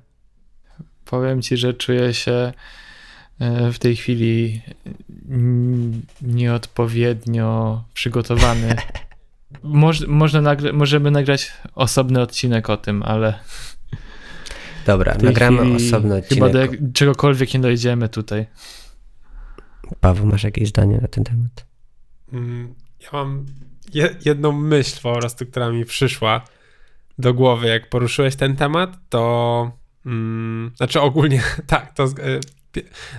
Powiem ci, że czuję się E, w tej chwili nieodpowiednio przygotowany. Moż, można nagra możemy nagrać osobny odcinek o tym, ale. Dobra, nagramy osobny odcinek. Chyba do czegokolwiek nie dojdziemy tutaj. Paweł, masz jakieś zdanie na ten temat? Mm, ja mam jedną myśl po prostu, która mi przyszła do głowy, jak poruszyłeś ten temat, to. Mm, znaczy ogólnie, tak, to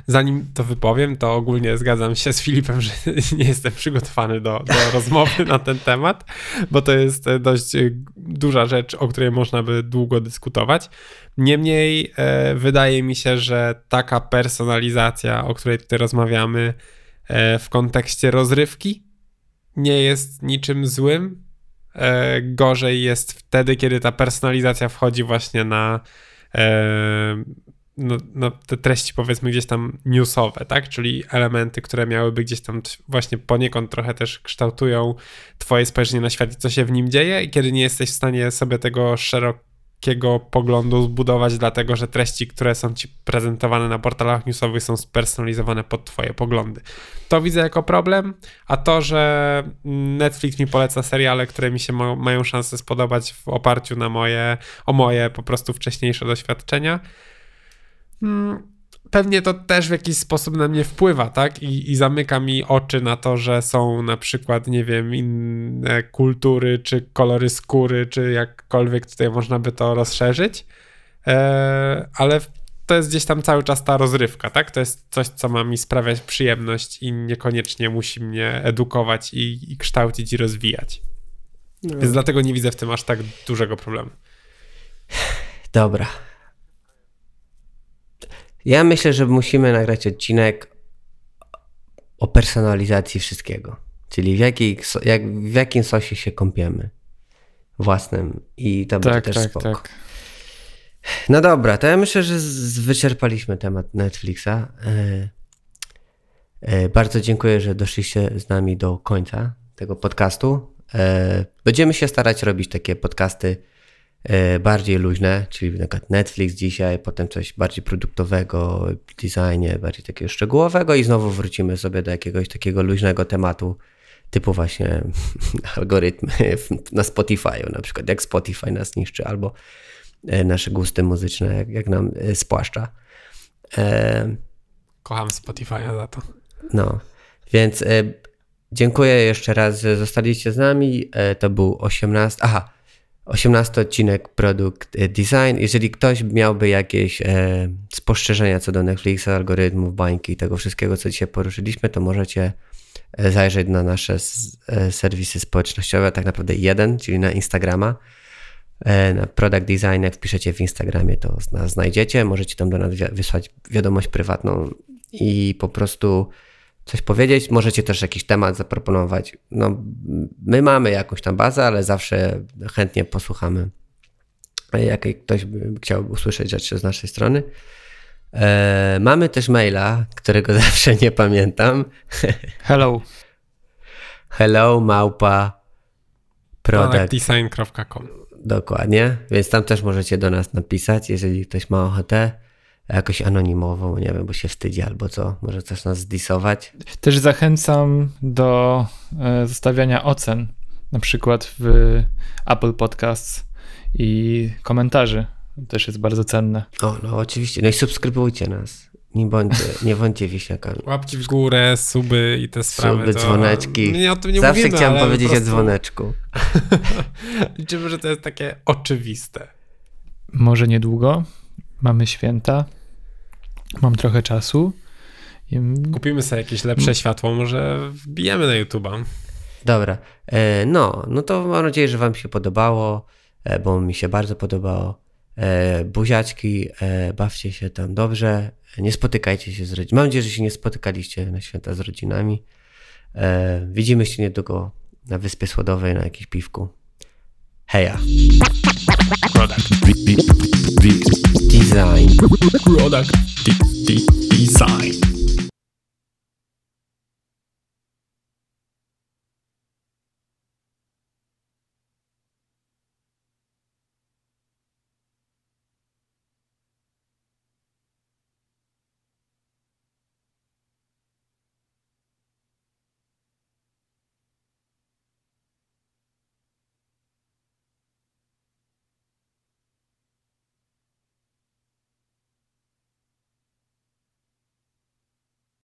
zanim to wypowiem, to ogólnie zgadzam się z Filipem, że nie jestem przygotowany do, do rozmowy na ten temat, bo to jest e, dość e, duża rzecz, o której można by długo dyskutować. Niemniej e, wydaje mi się, że taka personalizacja, o której tutaj rozmawiamy e, w kontekście rozrywki, nie jest niczym złym. E, gorzej jest wtedy, kiedy ta personalizacja wchodzi właśnie na e, no, no, te treści powiedzmy gdzieś tam newsowe, tak? Czyli elementy, które miałyby gdzieś tam właśnie poniekąd trochę też kształtują twoje spojrzenie na świat i co się w nim dzieje i kiedy nie jesteś w stanie sobie tego szerokiego poglądu zbudować, dlatego że treści, które są ci prezentowane na portalach newsowych są spersonalizowane pod twoje poglądy. To widzę jako problem, a to, że Netflix mi poleca seriale, które mi się ma, mają szansę spodobać w oparciu na moje, o moje po prostu wcześniejsze doświadczenia, pewnie to też w jakiś sposób na mnie wpływa, tak? I, I zamyka mi oczy na to, że są na przykład, nie wiem, inne kultury, czy kolory skóry, czy jakkolwiek tutaj można by to rozszerzyć. E, ale to jest gdzieś tam cały czas ta rozrywka, tak? To jest coś, co ma mi sprawiać przyjemność i niekoniecznie musi mnie edukować i, i kształcić i rozwijać. No. Więc dlatego nie widzę w tym aż tak dużego problemu. Dobra. Ja myślę, że musimy nagrać odcinek o personalizacji wszystkiego. Czyli w, jakiej, jak, w jakim sosie się kąpiemy. Własnym. I to tak, będzie też tak, spoko. Tak. No dobra, to ja myślę, że wyczerpaliśmy temat Netflixa. E, e, bardzo dziękuję, że doszliście z nami do końca tego podcastu. E, będziemy się starać robić takie podcasty bardziej luźne, czyli na przykład Netflix dzisiaj, potem coś bardziej produktowego, designie, bardziej takiego szczegółowego i znowu wrócimy sobie do jakiegoś takiego luźnego tematu typu właśnie algorytmy na Spotify'u, na przykład jak Spotify nas niszczy albo e, nasze gusty muzyczne, jak, jak nam e, spłaszcza. Kocham Spotify'a za to. No, więc dziękuję jeszcze raz, że zostaliście z nami. To był 18. Aha, 18 odcinek produkt e, design. Jeżeli ktoś miałby jakieś e, spostrzeżenia co do Netflixa, algorytmów, bańki, tego wszystkiego, co dzisiaj poruszyliśmy, to możecie e, zajrzeć na nasze e, serwisy społecznościowe, tak naprawdę jeden, czyli na Instagrama. E, na Product Design, jak wpiszecie w Instagramie, to nas znajdziecie. Możecie tam do nas wysłać wiadomość prywatną i po prostu coś powiedzieć. Możecie też jakiś temat zaproponować. No, my mamy jakąś tam bazę, ale zawsze chętnie posłuchamy, jak ktoś by chciał usłyszeć rzeczy z naszej strony. E, mamy też maila, którego zawsze nie pamiętam. Hello. Hello, małpa productdesign.com Dokładnie, więc tam też możecie do nas napisać, jeżeli ktoś ma ochotę jakoś anonimowo, nie wiem, bo się wstydzi albo co, może też nas zdisować. Też zachęcam do e, zostawiania ocen, na przykład w Apple Podcasts i komentarzy. Też jest bardzo cenne. O, no oczywiście. No i subskrybujcie nas. Nie bądźcie, nie bądźcie wisiakami. Łapki w górę, suby i te sprawy. Suby, dzwoneczki. Nie, o tym nie Zawsze mówimy, chciałem powiedzieć prostu... o dzwoneczku. Liczymy, że to jest takie oczywiste. Może niedługo. Mamy święta. Mam trochę czasu. Kupimy sobie jakieś lepsze światło, może wbijemy na YouTube'a. Dobra. E, no, no to mam nadzieję, że wam się podobało, e, bo mi się bardzo podobało. E, buziaczki, bawcie się tam dobrze. Nie spotykajcie się z rodzinami. Mam nadzieję, że się nie spotykaliście na święta z rodzinami. Widzimy się niedługo na Wyspie Słodowej na jakimś piwku. Heja. Product. Design. Product. Design.